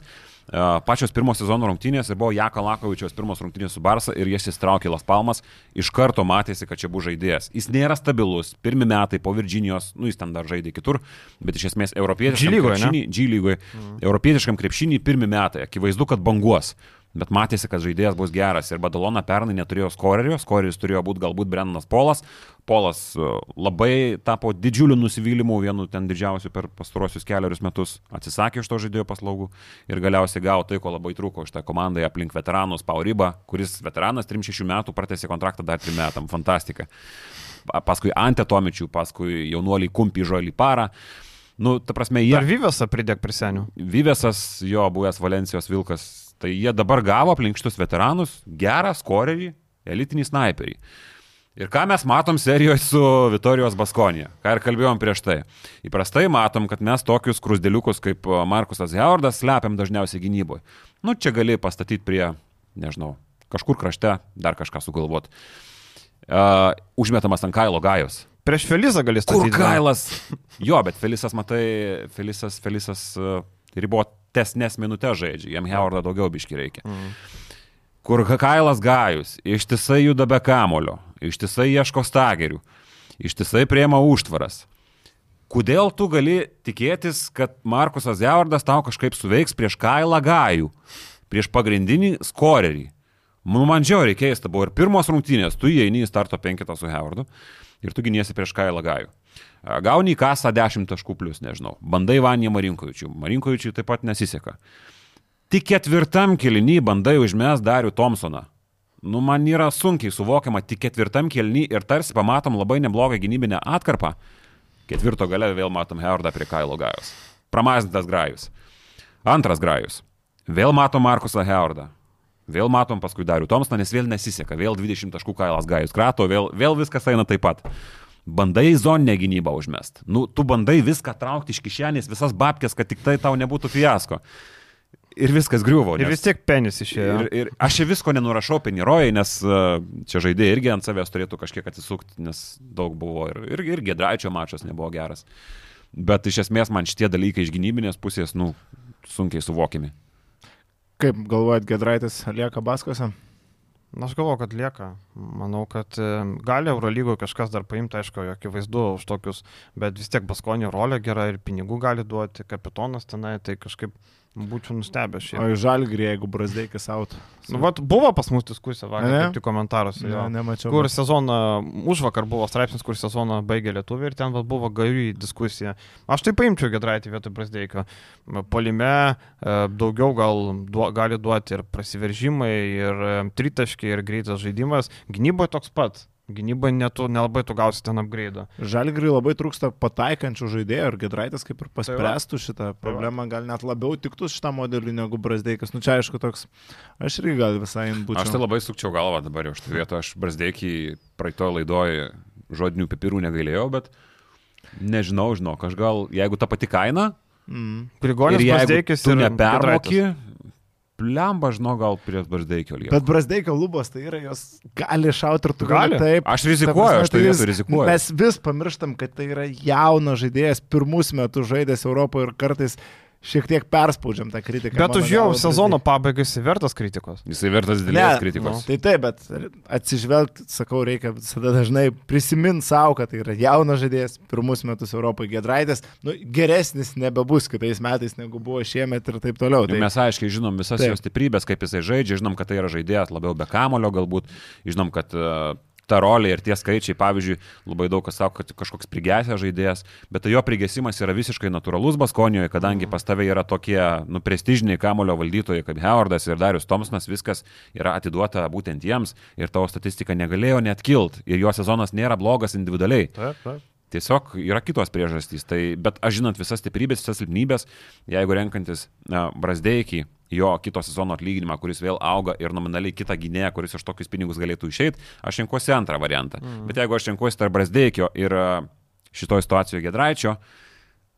pačios pirmos sezono rungtynės ir buvo Jaka Lakovičios pirmos rungtynės su Barsa ir jas įstraukė Las Palmas, iš karto matėsi, kad čia bus žaidėjas. Jis nėra stabilus, pirmi metai po Virginijos, nu jis ten dar žaidė kitur, bet iš esmės europietiškam krepšinį, G lygoje, mm. europietiškam krepšinį pirmi metai, akivaizdu, kad banguos bet matėsi, kad žaidėjas bus geras. Ir Badalona pernai neturėjo skorerio, skoreris turėjo būti galbūt Brennas Polas. Polas e, labai tapo didžiuliu nusivylimu, vienu ten didžiausiu per pastaruosius keliarius metus. Atsisakė iš to žaidėjo paslaugų ir galiausiai gavo tai, ko labai trūko iš tą komandą aplink veteranus Paurybą, kuris veteranas 36 metų pratęsė kontraktą dar 3 metam. Fantastika. Paskui Ante Tomičių, paskui jaunuoliai Kumpi Žolį Parą. Nu, ta prasme, jie. Ar Vyvesą pridėk prie senių? Vyvesas, jo buvęs Valencijos Vilkas, Tai jie dabar gavo aplink šitus veteranus gerą skorerį, elitinį sniperį. Ir ką mes matom serijoje su Vitorijos Baskonija, ką ir kalbėjom prieš tai. Įprastai matom, kad mes tokius krusdėliukus kaip Markusas Heordas slepiam dažniausiai gynyboje. Nu, čia gali pastatyti prie, nežinau, kažkur krašte, dar kažką sugalvoti. Uh, užmetamas ant Kailo Gajos. Prieš Felizą gali statyti. Kur Kailas? Jo, bet Felisas, matai, Felisas, Felisas uh, ribot tesnes minutės žaidžia, jam Howardą daugiau biški reikia. Mm. Kur Kailas Gajus ištisai juda be kamulio, ištisai ieško stagerių, ištisai priema užtvaras. Kodėl tu gali tikėtis, kad Markusas Howardas tau kažkaip suveiks prieš Kailą Gajų, prieš pagrindinį skorerį? Nu, man žiauriai keista buvo ir pirmos rungtynės, tu įeini į starto penketą su Howardu ir tu giniesi prieš Kailą Gajų. Gauni į kasą 10 taškų plus, nežinau. Bandai Vanį Marinkovičių. Marinkovičiui taip pat nesiseka. Tik ketvirtam kilinį bandai užmes Darių Thompsoną. Nu, man yra sunkiai suvokiama, tik ketvirtam kilinį ir tarsi pamatom labai neblogą gynybinę atkarpą. Ketvirto gale vėl matom Heordą prie Kailo Gajus. Pramazintas Grajus. Antras Grajus. Vėl matom Markusą Heordą. Vėl matom paskui Darių Tomsną, nes vėl nesiseka. Vėl 20 taškų Kailas Gajus krato, vėl, vėl viskas eina taip pat bandai zoninę gynybą užmest. Nu, tu bandai viską traukti iš kišenės, visas babkės, kad tik tai tau nebūtų fiasko. Ir viskas griuvo. Nes... Ir vis tiek penis išėjo. Ir, ir aš čia visko nenurašau penirojai, nes uh, čia žaidėjai irgi ant savęs turėtų kažkiek atsisukti, nes daug buvo ir, ir, ir Gedraičio mačas nebuvo geras. Bet iš esmės man šitie dalykai iš gynybinės pusės, nu, sunkiai suvokiami. Kaip galvojat, Gedraitis lieka Baskose? Aš galvoju, kad lieka. Manau, kad e, gali Eurolygoje kažkas dar paimti, aišku, akivaizdu už tokius, bet vis tiek Baskonio rolė gera ir pinigų gali duoti, kapitonas tenai, tai kažkaip Būčiau nustebęs šiandien. O į žalgrį, jeigu Brasdeikis auto. Nu, vat, buvo pas mus diskusija vakar, tik komentaruose. Ne, nemačiau. Kur sezoną, už vakar buvo straipsnis, kur sezoną baigė Lietuvė ir ten vat, buvo gajų diskusija. Aš tai paimčiau Gedraitį vietoj Brasdeikio. Polime e, daugiau gal duo, gali duoti ir prasiveržimai, ir e, tritaškiai, ir greitas žaidimas. Gynyboje toks pat. Gynybai netu, nelabai tu gausi ten upgrade. Žalgiriui labai trūksta pataikančių žaidėjų ir Gedraitas kaip ir tai paspręstų šitą problemą, gal net labiau tiktų šitą modelį negu Brasdeikas. Nu čia aišku toks, aš irgi gal visai būčiau. Aš tai labai sukčiau galvą dabar jau šitą vietą, aš Brasdeikį praeitoje laidoje žodinių pipirų negailėjau, bet nežinau, žinok, aš gal, jeigu ta pati kaina, mm. Prigonis Brasdeikis ir nepermoki, lemba, žinau, gal prie Barzdeikio lygio. Bet Brasdeikio lubos tai yra, jos gali šauti ir tu Gali. taip. Aš rizikuoju, aš tai tai jis- rizikuoju. Mes vis pamirštam, kad tai yra jaunas žaidėjas, pirmus metus žaidęs Europoje ir kartais šiek tiek perspaudžiam tą kritiką. Bet už jau galva, sezono Brasdeikio. pabaigą jis vertas kritikos. Jisai vertas didelės kritikos. Tai taip, bet atsižvelgti, sakau, reikia visada dažnai prisiminti savo, kad tai yra jaunas žaidėjas, pirmus metus Europoje Gedraitas, nu, geresnis nebebus kitais metais negu buvo šiemet ir taip toliau. Tai Tai mes aiškiai žinom visas Taip. jo stiprybės, kaip jisai žaidžia, žinom, kad tai yra žaidėjas labiau be kamulio galbūt, žinom, kad uh, ta rolė ir tie skaičiai, pavyzdžiui, labai daug kas sako, kad kažkoks prigesęs žaidėjas, bet tai jo prigesimas yra visiškai natūralus Baskonijoje, kadangi pas tave yra tokie, nu, prestižiniai kamulio valdytojai kaip Howardas ir Darius Thompsonas, viskas yra atiduota būtent jiems ir tavo statistika negalėjo net kilt ir jo sezonas nėra blogas individualiai. Taip, taip. Tiesiog yra kitos priežastys. Tai, bet aš žinant visas stiprybės, visas silpnybės, jeigu renkantis Brasdeikį, jo kito sezono atlyginimą, kuris vėl auga ir nominaliai kitą gynėją, kuris už tokius pinigus galėtų išeiti, aš renkuosi antrą variantą. Mm. Bet jeigu aš renkuosi tarp Brasdeikio ir a, šitoje situacijoje Gedraičio,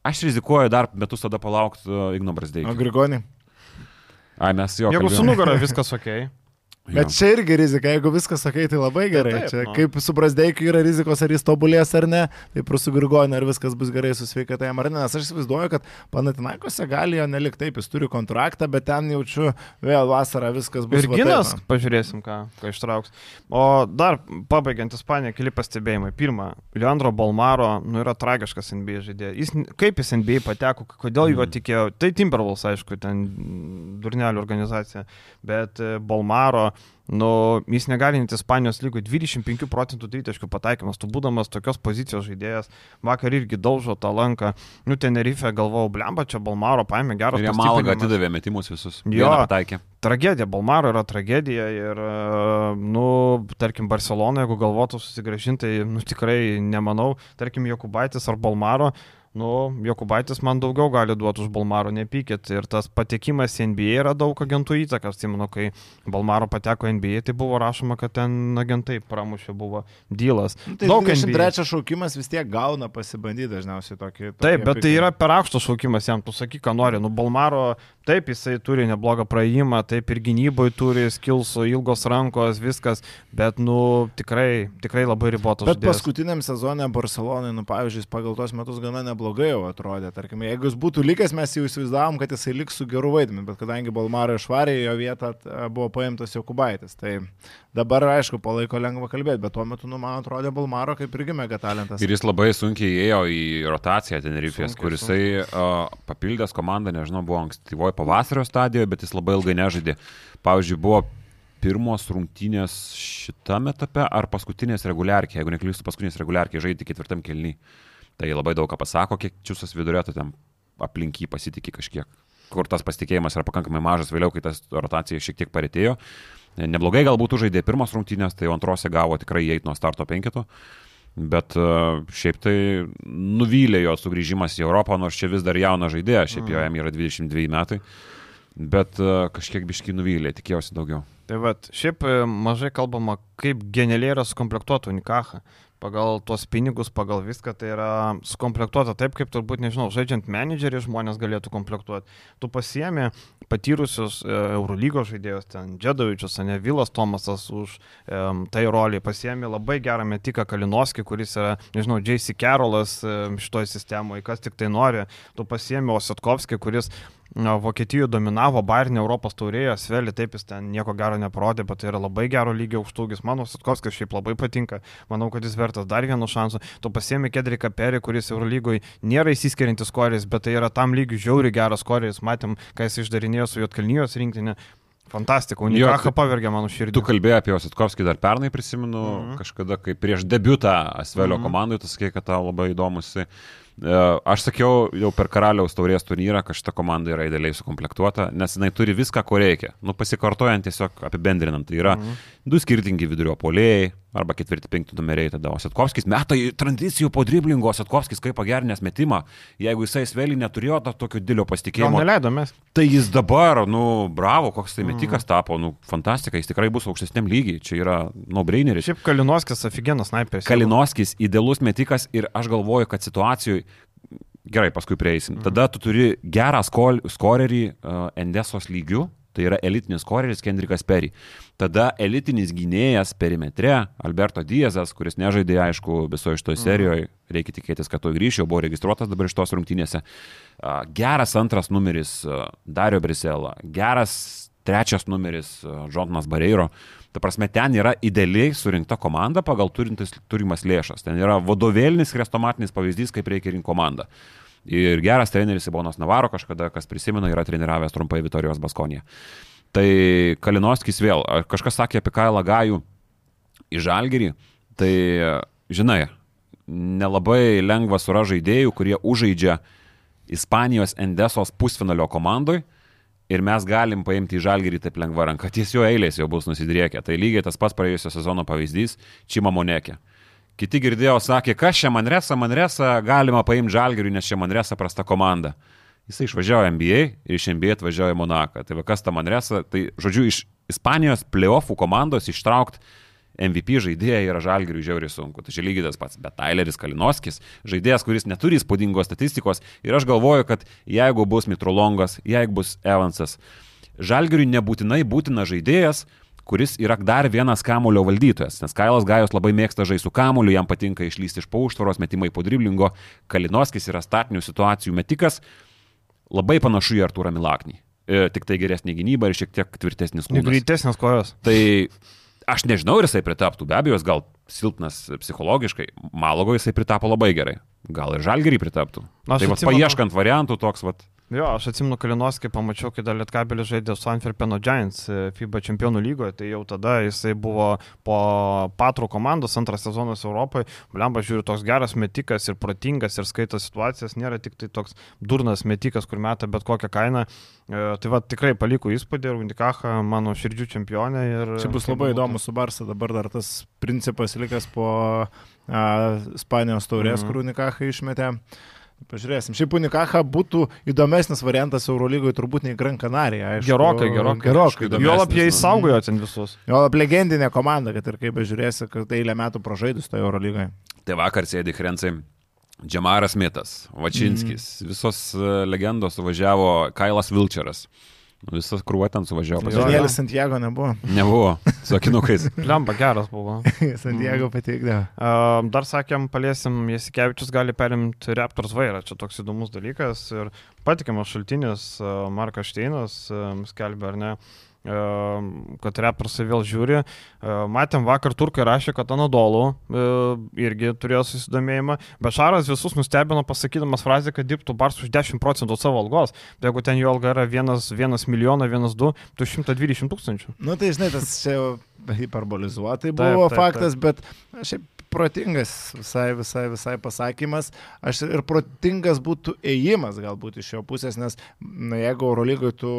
aš rizikuoju dar metus tada palaukti Igno O Brasdeikio. Grigonį. Ai, mes jo. Jeigu su nugara viskas ok. Bet čia irgi rizika, jeigu viskas sakai, tai labai gerai. taip, čia, nu. kaip su Brasdeikiu yra rizikos, ar jis tobulės ar ne, taip ir su Grigoniu, ar viskas bus gerai su sveikata jam ar ne. Nes aš įsivaizduoju, kad Panatinaikose gali jo nelikti taip, jis turi kontraktą, bet ten jaučiu vėl vasarą viskas bus. Ir va Ginas, taip, pažiūrėsim, ką, ką ištrauks. O dar pabaigiant Ispaniją, keli pastebėjimai. Pirma, Leandro Balmaro nu, yra tragiškas NBA žaidėjas. Jis, kaip jis NBA pateko, kodėl juo tikėjo. Tai Timberwolves, aišku, ten durnelių organizacija. Bet e, Balmaro, nu, jis negali net Ispanijos lygų 25 procentų tritaškių pataikymas. Tu būdamas tokios pozicijos žaidėjas, vakar irgi daužo tą lanką. Nu, Tenerife galvojau, blemba, čia Balmaro paėmė gerą Ir jie malgą atidavė metimus visus. Jo. Pataikė. tragedija, Balmaro yra tragedija ir, e, nu, tarkim, Barcelona, jeigu galvotų susigražinti, tai, nu, tikrai nemanau, tarkim, Jokubaitis ar Balmaro, nu, Jokubaitis man daugiau gali duoti už Balmaro, nepykit. Ir tas patekimas į NBA yra daug agentų įtakas. Tai manau, kai Balmaro pateko į NBA, tai buvo rašoma, kad ten agentai pramušė buvo dylas. Nu, Tai daug 23 šaukimas vis tiek gauna pasibandyti dažniausiai tokį. tokį Taip, bet tai piką. yra per aukštas šaukimas jam, tu sakyk, ką nori. Nu, Balmaro, taip, jisai turi neblogą praėjimą, taip ir gynyboje turi skilsų, ilgos rankos, viskas, bet, nu, tikrai, tikrai labai ribotas. Bet žaidėjas. paskutiniam sezonė Barcelonai, nu, pavyzdžiui, pagal tos metus gana neblogai jau atrodė. Tarkim, jeigu jis būtų likęs, mes jau įsivaizdavom, kad jisai liks su geru vaidmeniu, bet kadangi Balmaro išvarė, jo vietą buvo paimtas Jokubaitis. Tai dabar, aišku, palaiko lengva kalbėti, bet tuo metu, nu, man atrodė Balmaro kaip irgi mega talentas. Ir jis labai sunkiai įėjo į rotaciją Tenerifės, Sunkiai, kur jisai uh, papildęs komandą, nežinau, buvo ankstyvoje pavasario stadijoje, bet jis labai ilgai nežaidė. Pavyzdžiui, buvo pirmos rungtynės šitame etape ar paskutinės reguliarkė, jeigu neklystu, paskutinės reguliarkė žaidė ketvirtam kelny. Tai labai daug ką pasako, kiek čiūsas vidurėtų ten aplink jį pasitikė kažkiek. Kur tas pasitikėjimas yra pakankamai mažas, vėliau, kai tas rotacija šiek tiek paretėjo. Neblogai galbūt žaidė pirmas rungtynės, tai antrose gavo tikrai įeit nuo starto penketo. Bet uh, šiaip tai nuvylė jo sugrįžimas į Europą, nors čia vis dar jaunas žaidėjas, šiaip jo jam yra 22 metai. Bet uh, kažkiek biški nuvylė, tikėjausi daugiau. Tai vad, šiaip e, mažai kalbama, kaip genialiai yra sukomplektuota Unikaha. Pagal tuos pinigus, pagal viską, tai yra sukomplektuota taip, kaip turbūt, nežinau, žaidžiant menedžerį žmonės galėtų komplektuoti. Tu pasiemi patyrusius e, Eurolygos žaidėjus, ten Džedovičius, ne Vilas Tomasas už e, tai rolį, pasiemi labai gerą metiką Kalinoskį, kuris yra, nežinau, J.C. Carolas e, šitoje sistemoje, kas tik tai nori. Tu pasiemi Ositkovskį, kuris Vokietijoje dominavo Bayern Europos taurėje, Sveli taip jis ten nieko gero neparodė, bet tai yra labai gero lygio aukštūgis. Mano Sitkovskis šiaip labai patinka, manau, kad jis vertas dar vieno šansų. Tu pasiemi Kedriką Perį, kuris Eurolygoje nėra įsiskiriantis koris, bet tai yra tam lygiui žiauri geras koris. Matėm, ką jis išdarinėjo su Jotkalnyjos rinktinė. Fantastika, Unikaha tu- pavergė mano širdį. Tu kalbėjai apie Ositkovskį dar pernai, prisimenu, mm -hmm. kažkada, kai prieš debutą Asvelio mm. -hmm. komandai, tu sakei, kad tau labai įdomus. E, Aš sakiau jau per karaliaus taurės turnyrą, kad šita komanda yra idealiai sukomplektuota, nes jinai turi viską, ko reikia. Nu, pasikartojant tiesiog apibendrinant, tai yra mm Mhm. du skirtingi vidurio polėjai arba ketvirti, penkti numeriai tada. O Sitkovskis meta į tranzicijų po driblingo, Sitkovskis kaip pagerinęs metimą, jeigu jisai Svelį neturėjo to tokio didelio Gal pasitikėjimo, neleido mes. Tai jis dabar, nu, bravo, koks tai metikas Mhm. tapo, nu, fantastika, jis tikrai bus aukštesniam lygiai, čia yra no-braineris. Šiaip Kalinoskis aфиgenas sniperis. Kalinoskis idealus metikas ir aš galvoju, kad situacijai, gerai, paskui prieisim, tada tu turi gerą skol, skorerį uh, Endesos lygių, Tai yra elitinis koreris Kendrikas Perry. Tada elitinis gynėjas perimetre, Alberto Diezas, kuris nežaidė, aišku, visoje šitoje serijoje, reikia tikėtis, kad to grįš, jau buvo registruotas dabar iš tos rungtynėse. Geras antras numeris Dario Brisela, geras trečias numeris Jonathanas Bareiro. Ta prasme, ten yra idealiai surinkta komanda pagal turintis, turimas lėšas. Ten yra vadovėlinis, krestomatinis pavyzdys, kaip reikia rinkti komandą. Ir geras treneris Ibonas Navaro kažkada, kas prisimena, yra treniravęs trumpai Vitorijos Baskonėje. Tai Kalinovskis vėl, kažkas sakė apie Kailą Gajų į Žalgerį, tai žinai, nelabai lengva sura žaidėjų, kurie užaidžia Ispanijos Endesos pusfinalio komandai ir mes galim paimti į žalgerį taip lengva ranka, ties jo eilės jau bus nusidriekę. Tai lygiai tas pats praėjusio sezono pavyzdys - Čima Monekė. Kiti girdėjo, sakė, kas čia Manresa, Manresa galima paimti žalgeriui, nes čia Manresa prasta komanda. Jisai išvažiavo NBA ir iš NBA atvažiavo į Monaką. Tai va kas ta Manresa, tai žodžiu, iš Ispanijos playoffų komandos ištraukti MVP žaidėją yra žalgiriui žiauriai sunku. Tai čia lygiai tas pats. Bet Tyleris Kalinoskis, žaidėjas, kuris neturi įspūdingos statistikos ir aš galvoju, kad jeigu bus Mitrolongas, jeigu bus Evansas, žalgiriui nebūtinai būtina žaidėjas, kuris yra dar vienas kamulio valdytojas, nes Kailas Gajos labai mėgsta žaisti su kamuliu, jam patinka išlysti iš pauštvaros, metimai po driblingo, Kalinoskis yra statinių situacijų metikas, labai panašu į Arturą Milaknį. E, tik tai geresnė gynyba ir šiek tiek tvirtesnis kūnas. Greitesnės kojos. Tai aš nežinau, ar jisai pritaptų, be abejo, jis gal silpnas psichologiškai, Malago jisai pritapo labai gerai, gal ir Žalgerį pritaptų. Na, tai atsimenu... paieškant variantų toks, vat, Jo, aš atsimenu Kalinovskį, pamačiau, kai dar Lietkabelis žaidė su Antwerpeno Giants e, FIBA čempionų lygoje, tai jau tada jisai buvo po patrų komandos antras sezonas Europoje. Blemba žiūri, toks geras metikas ir protingas ir skaito situacijas, nėra tik tai toks durnas metikas, kur meta bet kokią kainą. E, tai va tikrai paliko įspūdį ir Undikacha mano širdžių čempionė. Ir, Čia bus labai įdomu su Barsa, dabar dar tas principas likęs po a, Spanijos taurės, mm -hmm. kur Undikacha išmetė. Pažiūrėsim. Šiaip Unikaha būtų įdomesnis variantas Eurolygoje turbūt nei Gran Canaria. Aišku, gerokai, gerokai. gerokai Juolap jie įsaugojo ten visus. Juolap legendinė komanda, kad ir kaip bežiūrėsi, kad eilę metų pražaidus toje Eurolygoje. Tai vakar sėdi Krencai. Džemaras Mitas, Vačinskis, mm. visos e, legendos suvažiavo Kailas Vilčeras. Visas krūva ten suvažiavo. Danielis Santiago nebuvo. Nebuvo, su akinukais. Lemba geras buvo. Santiago pateikdavo. Uh, dar sakėm, paliesim, Jasikevičius gali perimti Raptors vairą. Čia toks įdomus dalykas. Ir patikimas šaltinis uh, Markas Šteinas uh, skelbė, ar ne, kad repersai vėl žiūri. Matėm vakar turkai rašė, kad Anadolu irgi turėjo susidomėjimą. Bešaras visus nustebino pasakydamas frazę, kad dirbtų Bars už 10 procentų savo algos. Tai jeigu ten jo alga yra 1 milijoną, 1-2, tu 120 tūkstančių. Na nu, tai žinai, tas čia hiperbolizuotai buvo taip, taip, faktas, taip. bet šiaip protingas visai, visai, visai pasakymas. Aš ir protingas būtų ėjimas galbūt iš jo pusės, nes na, jeigu Eurolygoje tu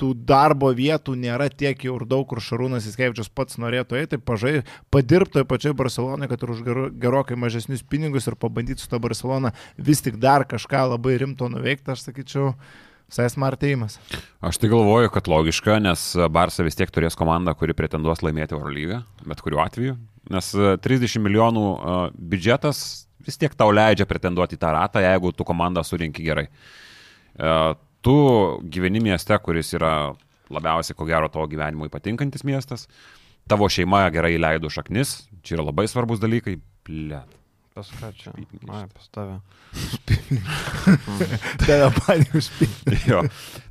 tų darbo vietų nėra tiek jau ir daug, kur Šarūnas Įskevičius pats norėtų eiti, pažai, padirbti toje pačioje Barcelonoje, kad ir už gerokai mažesnius pinigus ir pabandyti su to Barcelona vis tik dar kažką labai rimto nuveikti, aš sakyčiau. Visai smart įimas. Aš tai galvoju, kad logiška, nes Barça vis tiek turės komandą, kuri pretenduos laimėti Eurolygą, bet kuriuo atveju. Nes 30 milijonų biudžetas vis tiek tau leidžia pretenduoti į tą ratą, jeigu tu komandą surinki gerai tu gyveni mieste, kuris yra labiausiai, ko gero, tavo gyvenimui patinkantis miestas, tavo šeima gerai leido šaknis, čia yra labai svarbus dalykai. Plėt. Pas ką čia? Ai, pas tave. Tave panį užpildė. jo.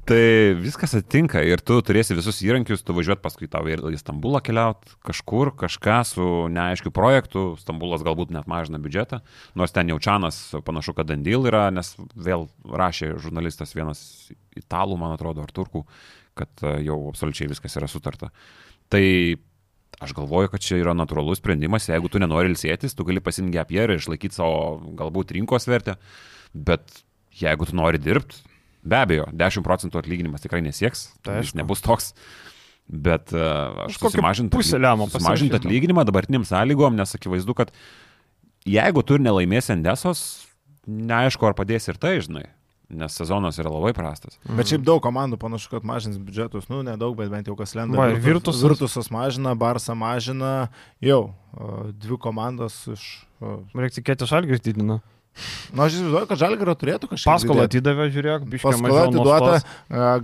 Tai viskas atitinka ir tu turėsi visus įrankius, tu važiuot paskui tau ir į Stambulą keliaut, kažkur, kažką su neaiškiu projektu, Stambulas galbūt net mažina biudžetą, nors ten jau Čianas panašu, kad Dandyl yra, nes vėl rašė žurnalistas vienas italų, man atrodo, ar turkų, kad e, jau absoliučiai viskas yra sutarta. Tai Aš galvoju, kad čia yra natūralus sprendimas, jeigu tu nenori ilsėtis, tu gali pasimti gapierį ir išlaikyti savo galbūt rinkos vertę, bet jeigu tu nori dirbti, be abejo, 10 procentų atlyginimas tikrai nesieks, tai jis nebus toks, bet uh, aš susimažinti susimažint atlyginimą dabartiniam sąlygom, nes akivaizdu, kad jeigu tu ir nelaimėsi Endesos, neaišku, ar padės ir tai, žinai nes sezonas yra labai prastas. Mhm. Bet šiaip daug komandų panašu, kad mažins biudžetus, nu nedaug, bet bent jau kas lenda. Va, Virtus. Virtusas mažina, Barsa mažina, jau dvi komandos iš... Reikia tikėti, Šalgis didina. Na, nu, aš įsivaizduoju, kad Žalgaro turėtų kažką. Paskolą atidavė, žiūrėk, biškai Paskola atiduota,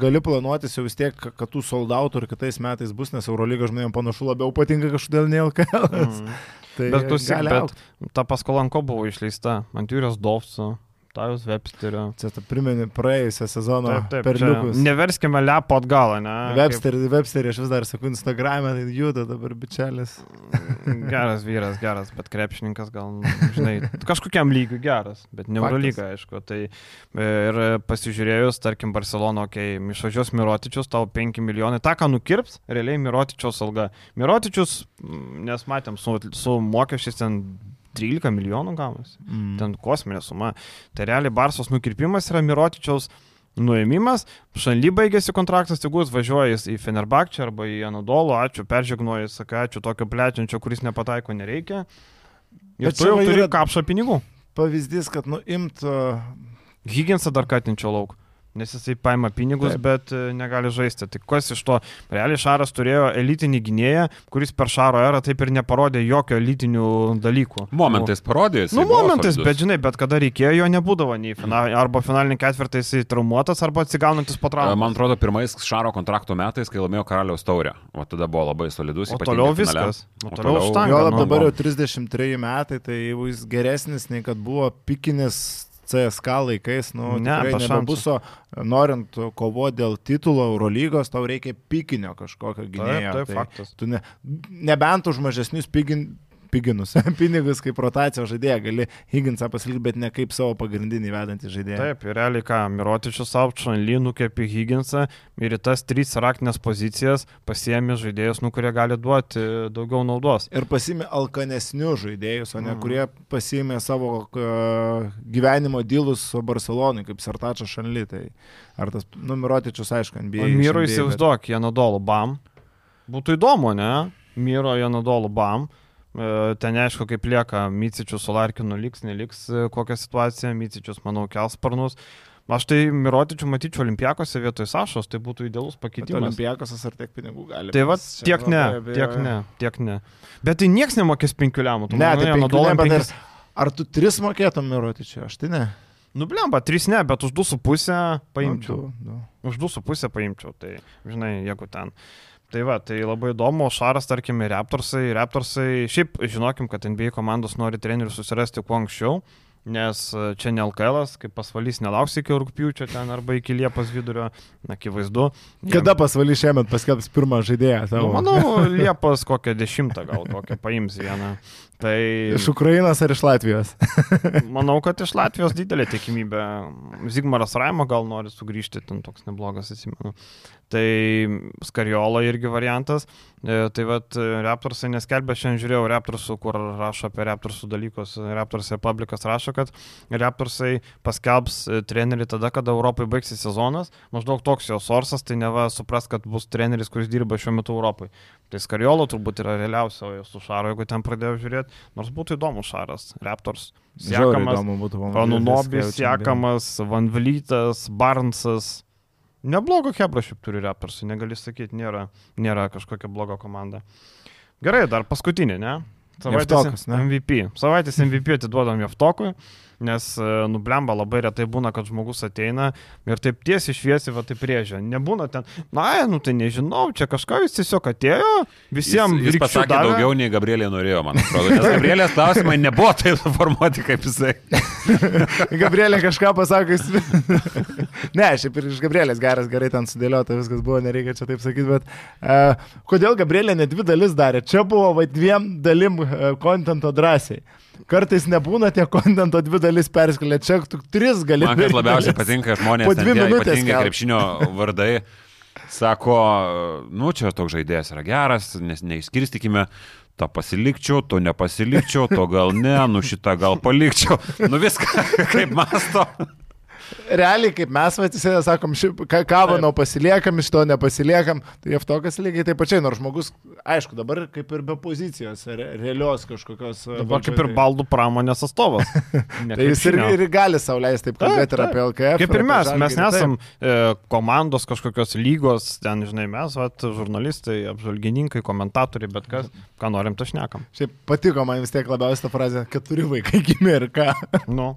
gali planuotis jau vis tiek, kad tų soldautų ir kitais metais bus, nes Eurolyga žmonėms panašu labiau patinka kažkodėl ne LKL. Mm. tai bet, klausyk, bet ta paskola ant ko buvo išleista? Ant Jūrijos Dovso. Tajus Websterio. Čia tu primeni praėjusią sezoną taip, taip, perliukus. Neverskime lepo atgalą, ne? Websterį, kaip... Websterį aš vis dar sakau Instagram'e, tai juda dabar bičelis. Geras vyras, geras, bet krepšininkas gal, žinai, kažkokiam lygiui geras, bet ne Eurolyga, aišku. Tai ir pasižiūrėjus, tarkim, Barcelono, kai okay, išvažiuos Mirotičius, tau 5 milijonai, tą, ką nukirps, realiai Mirotičiaus alga. Mirotičius, nes matėm, su, su mokesčiais ten 13 milijonų gaunasi. Mm. Ten kosminė suma. Tai realiai Barsos nukirpimas yra Mirotičiaus nuėmimas, Šanly baigėsi kontraktas, tegu jis važiuoja į Fenerbakčią arba į Anadolo, ačiū, peržegnoja, sakai, ačiū tokio plečiančio, kuris nepataiko, nereikia. Ir Bet tu jau turi kapšą pinigų. Pavyzdys, kad nuimt... Uh... Higginsą dar katinčio lauk. Nes jisai paima pinigus, Taip. bet e, negali žaisti. Tai kas iš to? Realiai Šaras turėjo elitinį gynėją, kuris per Šaro erą taip ir neparodė jokio elitinių dalykų. Momentais parodė. Nu, momentais, solidus. bet žinai, bet kada reikėjo, jo nebūdavo nei final, arba finalinį ketvirtą jisai traumuotas, arba atsigaunantis po traumos. Man atrodo, pirmais Šaro kontrakto metais, kai laimėjo Karaliaus taurę. O tada buvo labai solidus. O toliau viskas. O toliau, toliau štanga. Jo, nu, dabar jau 33 metai, tai jau jis geresnis nei kad buvo pikinis CSK laikais, nu, ne, nebus, o norint kovoti dėl titulo Eurolygos, tau reikia pikinio kažkokio gynėjo. Taip, taip, tai faktas. Tu ne, nebent už mažesnius pigin, piginus pinigus kaip rotacijos žaidėją, gali Higginsą pasilikti, bet ne kaip savo pagrindinį vedantį žaidėją. Taip, ir realiai ką, Mirotičius Aučanly nukėpė Higginsą ir į tas trys raktinės pozicijas pasiemi žaidėjus, nu, kurie gali duoti daugiau naudos. Ir pasiemi alkanesnius žaidėjus, o ne mm. kurie pasiemi savo uh, gyvenimo dylus su Barcelonai, kaip Sartačas Šanly. Tai ar tas, nu, Mirotičius, aišku, NBA. Miro įsivaizduok, bet... Janadolų bam. Būtų įdomu, ne? Miro Janadolų bam. E, ten neaišku, kaip lieka, Mycičius su Larkinu liks, neliks, e, kokią situaciją, Mycičius, manau, kels sparnus. Aš tai Mirotičių matyčiau olimpijakose vietoj Sašos, tai būtų idealus pakeitimas. Olimpijakosas ar tiek pinigų gali. Tai va, tiek ne, tiek ne, tiek ne. Bet tai nieks nemokės penkių lemų. Ne, tai penkių ne, bet penkis... ar tu tris mokėtum Mirotičių, aš tai ne. Nublemba, trys ne, bet už du su pusę paimčiau. Nu, du, du. Už du su pusę paimčiau, tai žinai, jeigu ten. Tai va, tai labai įdomu, Šaras, tarkim, ir Raptorsai, Raptorsai, šiaip žinokim, kad NBA komandos nori trenerių susirasti kuo anksčiau, nes e, čia ne LKL, kaip pasvalys nelauks iki rūpiučio ten arba iki Liepos vidurio, akivaizdu. Kada pasvalys šiemet paskelbs pirmą žaidėją? Nu, manau, Liepos kokią dešimtą gal kokią paims vieną. Tai... Iš Ukrainos ar iš Latvijos? manau, kad iš Latvijos didelė tikimybė. Zigmaras Raimo gal nori sugrįžti, ten toks neblogas, atsimenu. Tai Skariola irgi variantas. E, tai vad Raptorsai neskelbė, šiandien žiūrėjau Raptorsų, kur rašo apie Raptorsų dalykus. Raptors Republikas rašo, kad Raptorsai paskelbs e, trenerį tada, kada Europai baigsis sezonas. Maždaug toks jo sorsas, tai neva supras, kad bus treneris, kuris dirba šiuo metu Europai. Tai Skariolo turbūt yra realiausia, su Šaro, jeigu ten pradėjau žiūrėti, nors būtų įdomu Šaras, Raptors. Siekamas, Anunobis, Siekamas, Van Vlytas, Barnsas. Neblogo Hebra šiaip turi Raptorsai, negali sakyti, nėra, nėra kažkokia bloga komanda. Gerai, dar paskutinė, ne? Savaitės Jeftokas, ne? MVP. Savaitės MVP atiduodam Jeftokui nes e, nublemba labai retai būna, kad žmogus ateina ir taip tiesiai šviesiai, va taip priežia. Nebūna ten, na, nu tai nežinau, čia kažką jis tiesiog atėjo, visiems jis, jis pasakė davė. daugiau nei Gabrielė norėjo, man atrodo. Nes Gabrielės klausimai nebuvo taip suformuoti, kaip jisai. Gabrielė kažką pasakė, jis... ne, šiaip ir iš Gabrielės geras, gerai ten sudėliota, viskas buvo, nereikia čia taip sakyti, bet uh, kodėl Gabrielė ne dvi dalis darė? Čia buvo va dviem dalim uh, kontento drąsiai. Kartais nebūna tie kontento dvi dalis perskelė, čia tu tris gali. Man kas labiausiai patinka žmonės, po dvi minutės. Ypatingai krepšinio vardai. Sako, nu čia toks žaidėjas yra geras, nes neišskirstykime, tą pasilikčiau, to nepasilikčiau, to gal ne, nu šitą gal palikčiau. Nu viską, kaip masto. Realiai, kaip mes atsisėdę, sakom, kavano pasiliekam, iš to nepasiliekam, tai Jeftokas lygiai taip pačiai, nors žmogus, aišku, dabar kaip ir be pozicijos, re, realios kažkokios. e, Dabar kaip ir valdžioj, baldų pramonės atstovas. Tai jis ir, ir gali sauliaisti taip kalbėti ir apie LKF. Kaip ir mes, mes nesam e, komandos kažkokios lygos, ten, žinai, mes, vat, žurnalistai, apžvalgininkai, komentatoriai, bet kas, ką norim, to šnekam. Šiaip patiko man vis tiek labiausiai ta frazė, keturi vaikai gimė ir ką. Nu,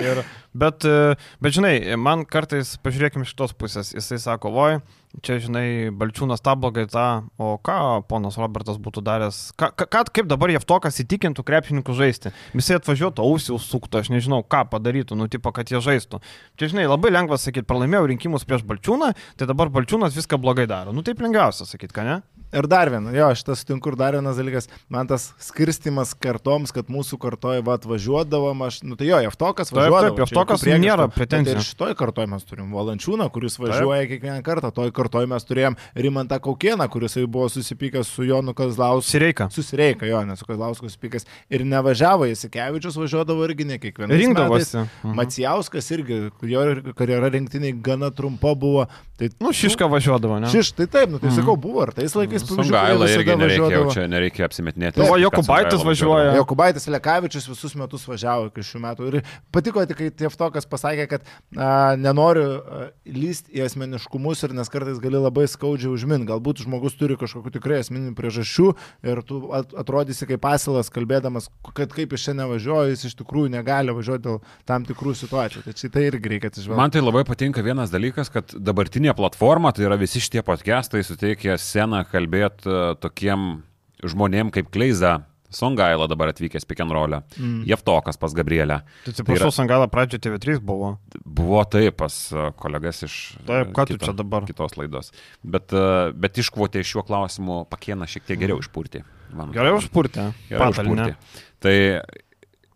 ir, bet, e, bet, žinai, man kartais, pažiūrėkime iš tos pusės, jisai sako, oi, čia, žinai, Balčiūnas tą blogai tą, o ką ponas Robertas būtų daręs, ką, ką, kaip dabar Jeftokas įtikintų krepšininkų žaisti. Visi atvažiuotų, ausį užsuktų, aš nežinau, ką padarytų, nu, tipo, kad jie žaistų. Čia, žinai, labai lengva sakyti, pralaimėjau rinkimus prieš Balčiūną, tai dabar Balčiūnas viską blogai daro. Nu, taip lengviausia sakyti, ką ne? Ir dar vienas, jo, šitas sutinku ir dar vienas dalykas, man tas skirstimas kartoms, kad mūsų kartoje va atvažiuodavom, aš, nu tai jo, Jeftokas Taip, važiuodavo. taip, Jeftokas priekaištų. nėra Bet pretenzijų. Ir šitoj kartoje mes turim Valančiūną, kuris važiuoja taip. kiekvieną kartą, toj kartoje mes turėjom Rimantą Kaukieną, kuris jau buvo susipykęs su Jonu Kazlausku. Sireika. Susireika jo, nes su Kazlausku susipykęs. Ir nevažiavo, Jasikevičius važiuodavo irgi ne kiekvieną. Rinkdavosi. Mhm. Macijauskas irgi, jo karjera rinktiniai gana trumpa buvo. Tai, Nu, Šiška važiuodavo, ne? Šiš, tai taip, nu tai sakau, buvo ir tais laikais pavyzdžiui, Sungaila kurie irgi nereikia, jau čia nereikia apsimetinėti. O, kad Jokubaitis važiuoja. Jokubaitis Lekavičius visus metus važiavo iki šių metų. Ir patiko tik, kai Tieftokas pasakė, kad a, nenoriu a, lysti į asmeniškumus ir nes kartais gali labai skaudžiai užmin. Galbūt žmogus turi kažkokiu tikrai asmeninių priežasčių ir tu at, atrodysi kaip pasilas, kalbėdamas, kad kaip jis čia nevažiuoja, jis iš tikrųjų negali važiuoti dėl tam tikrų situacijų. Tai čia tai irgi reikia atsižvelgti. Man tai labai patinka vienas dalykas, kad dabartinė platforma, tai yra visi šitie podcastai, suteikia sceną kalbėti tokiem žmonėm kaip Kleiza, Songaila dabar atvykęs Pikenrolę, mm. Jeftokas pas Gabrielę. Tai atsiprašau, yra- Sangalą pradžioje TV3 buvo. Buvo taip pas a, kolegas iš Taip, a, ką tu čia dabar? kitos laidos. Bet, bet iškvotė šiuo klausimu pakieną šiek tiek geriau išpurti. man Gerai atrodo. užpurtė. Gerai Patalinę. užpurti. Tai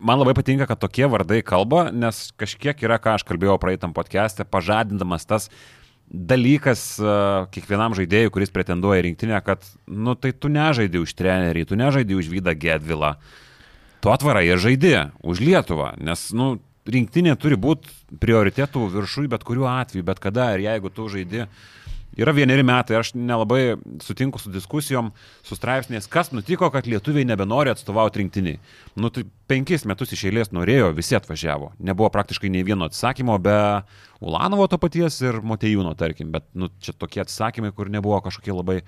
man labai patinka, kad tokie vardai kalba, nes kažkiek yra, ką aš kalbėjau praeitam podcast'e, pažadindamas tas dalykas uh, kiekvienam žaidėjui, kuris pretenduoja rinktinę, kad, nu, tai tu nežaidži už trenerį, tu nežaidži už Vydą Gedvilą. Tu atvarai ir žaidži už Lietuvą, nes, nu, rinktinė turi būti prioritėtų viršui bet kuriuo atveju, bet kada ir jeigu tu žaidži. Yra vieneri metai, aš nelabai sutinku su diskusijom, su straipsniais, kas nutiko, kad lietuviai nebenori atstovauti rinktiniai. Nu, tai penkis metus iš eilės norėjo, visi atvažiavo. Nebuvo praktiškai nei vieno atsakymo be Ulanovo to paties ir Motejūno, tarkim, bet nu, čia tokie atsakymai, kur nebuvo kažkokie labai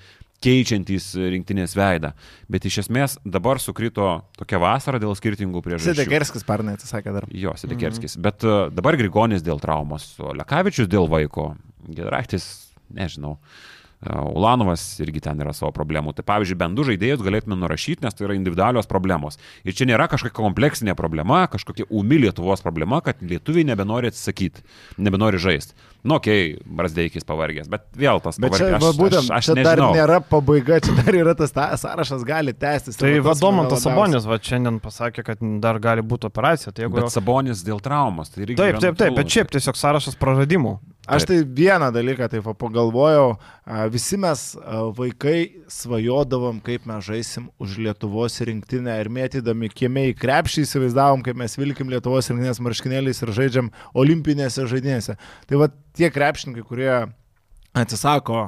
keičiantys rinktinės veidą. Bet iš esmės dabar sukrito tokia vasara dėl skirtingų priežasčių. Sidekerskis parnai atsisakė dar. Jo, Sidekerskis. Mhm. Bet uh, dabar Grigonis dėl traumos, Lekavičius dėl vaiko, Gedrachtis, nežinau. Uh, Ulanovas irgi ten yra savo problemų. Tai pavyzdžiui, bent du žaidėjus galėtume nurašyti, nes tai yra individualios problemos. Ir čia nėra kažkokia kompleksinė problema, kažkokia umi Lietuvos problema, kad lietuviai nebenori atsisakyti, nebenori žaisti. Nu, okei, okay, Brasdeikis pavargęs, bet vėl tas Bet čia, pavargęs. va, būtent, aš, aš čia dar nežinau. nėra pabaiga, čia dar yra tas ta, sąrašas gali tęstis. Tai mane Vadomantas Sabonis va šiandien pasakė, kad dar gali būti operacija. Tai jeigu... Bet Sabonis dėl traumos. Tai irgi Taip, yra taip, taip, bet šiaip tiesiog sąrašas praradimų. Aš tai vieną dalyką taip pagalvojau, visi mes vaikai svajodavom, kaip mes žaisim už Lietuvos rinktinę ir mėtydami kiemiai krepšį įsivaizdavom, kaip mes vilkim Lietuvos rinktinės marškinėliais ir žaidžiam olimpinėse žaidynėse. Tai va tie krepšininkai, kurie atsisako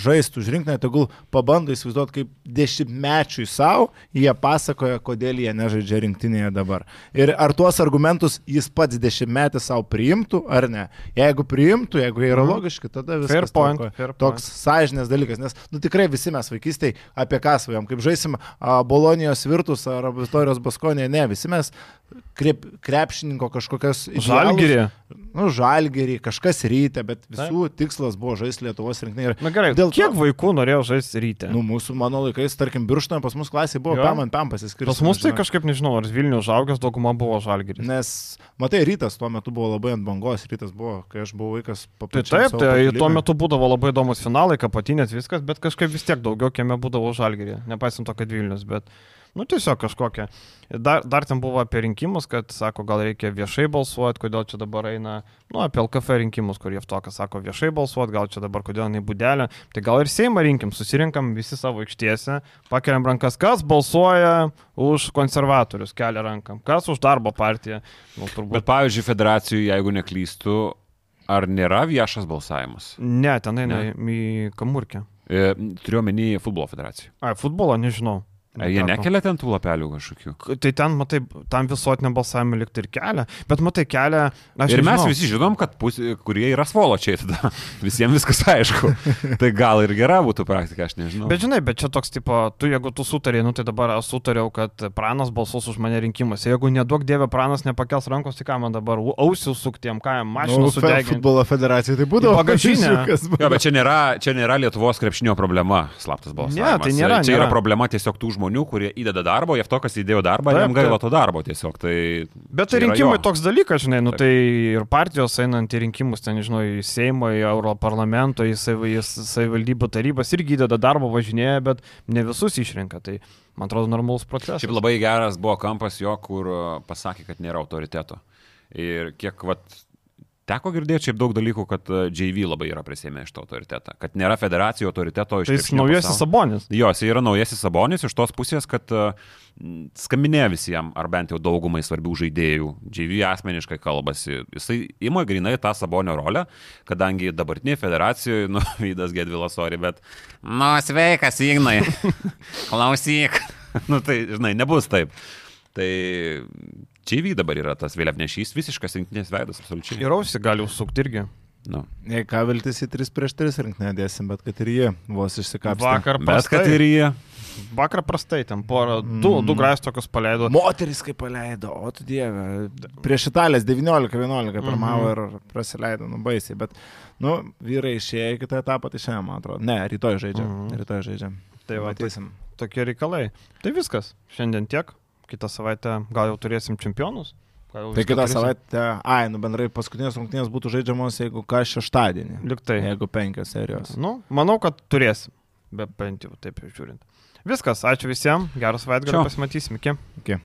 žaisti už rinktinę, tegul pabando įsivaizduoti, kaip dešimtmečiui savo jie pasakoja, kodėl jie nežaidžia rinktinėje dabar. Ir ar tuos argumentus jis pats dešimtmetis savo priimtų ar ne. Jeigu priimtų, jeigu jie yra Mhm. logiški, tada viskas Fair point, tvarkoj. fair point. Toks sąžinės dalykas, nes nu, tikrai visi mes vaikystėje apie ką svajom, kaip žaisim Bolonijos virtus ar Vitorijos Baskonė, ne, visi mes krep, krepšininko kažkokias idealus- Žalgirį. Nu, žalgerį, kažkas ryte, bet visų tikslas buvo žaisti Lietuvos rinktinėje. Na gerai, Dėl kiek to- vaikų norėjo žaisti ryte? Nu, mūsų, mano laikais, tarkim, birštoje pas mus klasė buvo pam ant pam pasiskirti. Pas mus tai kažkaip nežinau, ar Vilnių žaugęs dauguma buvo žalgiris. Nes, matai, rytas tuo metu buvo labai ant bangos, rytas buvo, kai aš buvau vaikas Tai papačiam taip, tai tuo metu būdavo labai įdomus finalai, kapatinės viskas, bet kažkaip vis tiek daugiau kieme būdavo žalgerį, nepaisant to, kad Vilnius, bet, nu tiesiog kažkokia. Dar, dar ten buvo apie rinkimus, kad, sako, gal reikia viešai balsuoti, kodėl čia dabar eina, nu, apie LKF rinkimus, kur Jeftokas sako viešai balsuoti, gal čia dabar kodėl ne būdelė. Tai gal ir Seimą rinkim, susirinkam visi savo aikštėse, pakeliam rankas, kas balsuoja už konservatorius, kelia rankam, kas už darbo partiją. Nu, turbūt Bet pavyzdžiui, federacijų, jeigu neklystu, ar nėra viešas balsavimas? Ne, ten eina į kamurkę. E, turiu menį futbolo federacijų. Ai, futbolo nežinau. Ar jie nekelia ten tų lapelių kažkokių? Tai ten, matai, tam visuotiniam balsavimui likti ir kelia, bet matai, kelia. Aš ir mes nežinau. visi žinom, kad pusė, kurie yra svoločiai tada. Visiems viskas aišku. tai gal ir gera būtų praktika, aš nežinau. Bet žinai, bet čia toks tipo, tu jeigu tu sutarė, nu tai dabar aš sutariau, kad pranas balsuos už mane rinkimuose. Jeigu nedaug dievė pranas nepakels rankos, tai ką man dabar ausių suktiem, ką jam mašiną Nu, fe- sudeginti. futbolo federacija tai būdavo. buvo. Jo, bet čia nėra, čia nėra Lietuvos krepšinio problema, slaptas balsavimas. Ne, tai nėra, Čia yra nėra. problema tiesiog tų žmonių, kurie įdeda darbo, jie tokas įdėjo darbą, Taip, jam gaila to darbo tiesiog. Tai Bet tai rinkimai jo. toks dalykas, žinai, nu Taip. tai ir partijos einant į rinkimus, ten, nežinau, į Seimą, į Europarlamento, į savi- į savivaldybių tarybas irgi įdeda darbo važinėja, bet ne visus išrenka. Tai man atrodo normalus procesas. Šiaip labai geras buvo kampas jo, kur uh, pasakė, kad nėra autoriteto. Ir kiek, vat, teko girdėti šiaip daug dalykų, kad uh, JV labai yra prisėmę iš to autoritetą. Kad nėra federacijų autoriteto iš Tai jis naujasis pasaulio. sabonis. Jo, jis yra naujasis sabonis iš tos pusės, kad uh, skambinė visiems, ar bent jau daugumai svarbių žaidėjų. JV asmeniškai kalbasi. Jisai ima grinai tą sabonio rolę, kadangi dabartinėje federacijoje, nu, Vydas Gedvilas, sorry, bet... Nu, sveikas, Ignai. Klausyk. nu, tai, žinai, nebus taip. Tai JV dabar yra tas vėliavnešys, visiškas rinktinės veidas, absoliučiai. Ir ausi gali užsukti irgi. Nu. Jei ką viltis į 3 prieš 3 rinkinę dėsim, bet kad ir jie vos išsikapstė. Vakar Bet kad prastai. ir jie. Vakar prastai, ten porą, du, Mm. du grais tokius paleido. Moteris kaip paleido, o tu dieve. Prieš Italijas 19-11 pirmavo Mhm. ir praleido, nu baisiai. Bet, nu, vyrai išėjo į kitą etapą, tai šiandien, man atrodo. Ne, rytoj žaidžia. Mhm. Rytoj žaidžia. Tai va, matysim. tokie reikalai. Tai viskas. Šiandien tiek. Kitą savaitę gal jau turėsim čempionus. Tai kitą savaitę, ai, nu bendrai paskutinės rungtynės būtų žaidžiamos, jeigu ką šeštadienį. Liktai. Jeigu penkios serijos. Nu, manau, kad turėsim. Bet bent jau taip žiūrint. Viskas, ačiū visiems, geras savaitgalį, Čiau. pasimatysim. Iki. Iki.